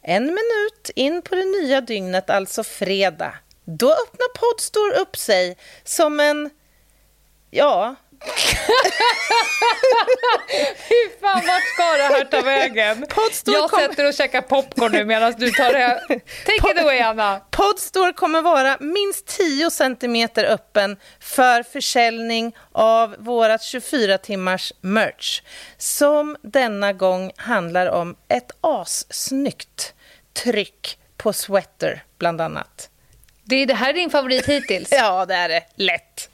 en minut in på det nya dygnet, alltså fredag, då öppnar Podstore upp sig som en, ja, [LAUGHS] Fy fan, vart ska det här ta vägen? Podstore Jag kom- sätter och käkar popcorn nu medan du tar det här. Take it away, Anna. Podstore kommer vara minst 10 centimeter öppen för försäljning av vårat 24 timmars merch som denna gång handlar om ett assnyggt tryck på sweater, bland annat. Det, är, det här är din favorit hittills. [LAUGHS] Ja, det är det. Lätt.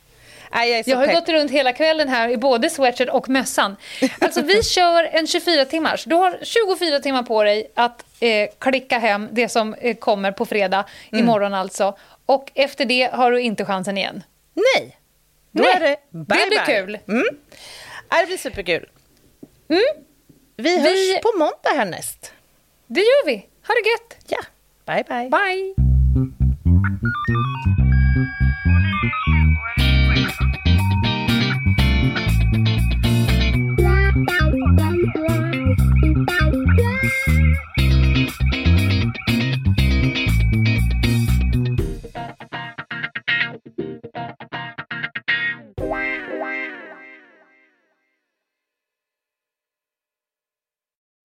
Nej, jag Jag har pepp. gått runt hela kvällen här i både sweatshirt och mössan. Alltså vi [LAUGHS] kör en 24 timmars. Du har 24 timmar på dig att eh, klicka hem det som eh, kommer på fredag, Mm. imorgon alltså. Och efter det har du inte chansen igen. Nej, då Nej, är det det bye blir bye. kul. Mm. Det blir superkul. Vi Vi- hörs på måndag härnäst. Det gör vi. Ha det gött. Ja, bye bye. Bye.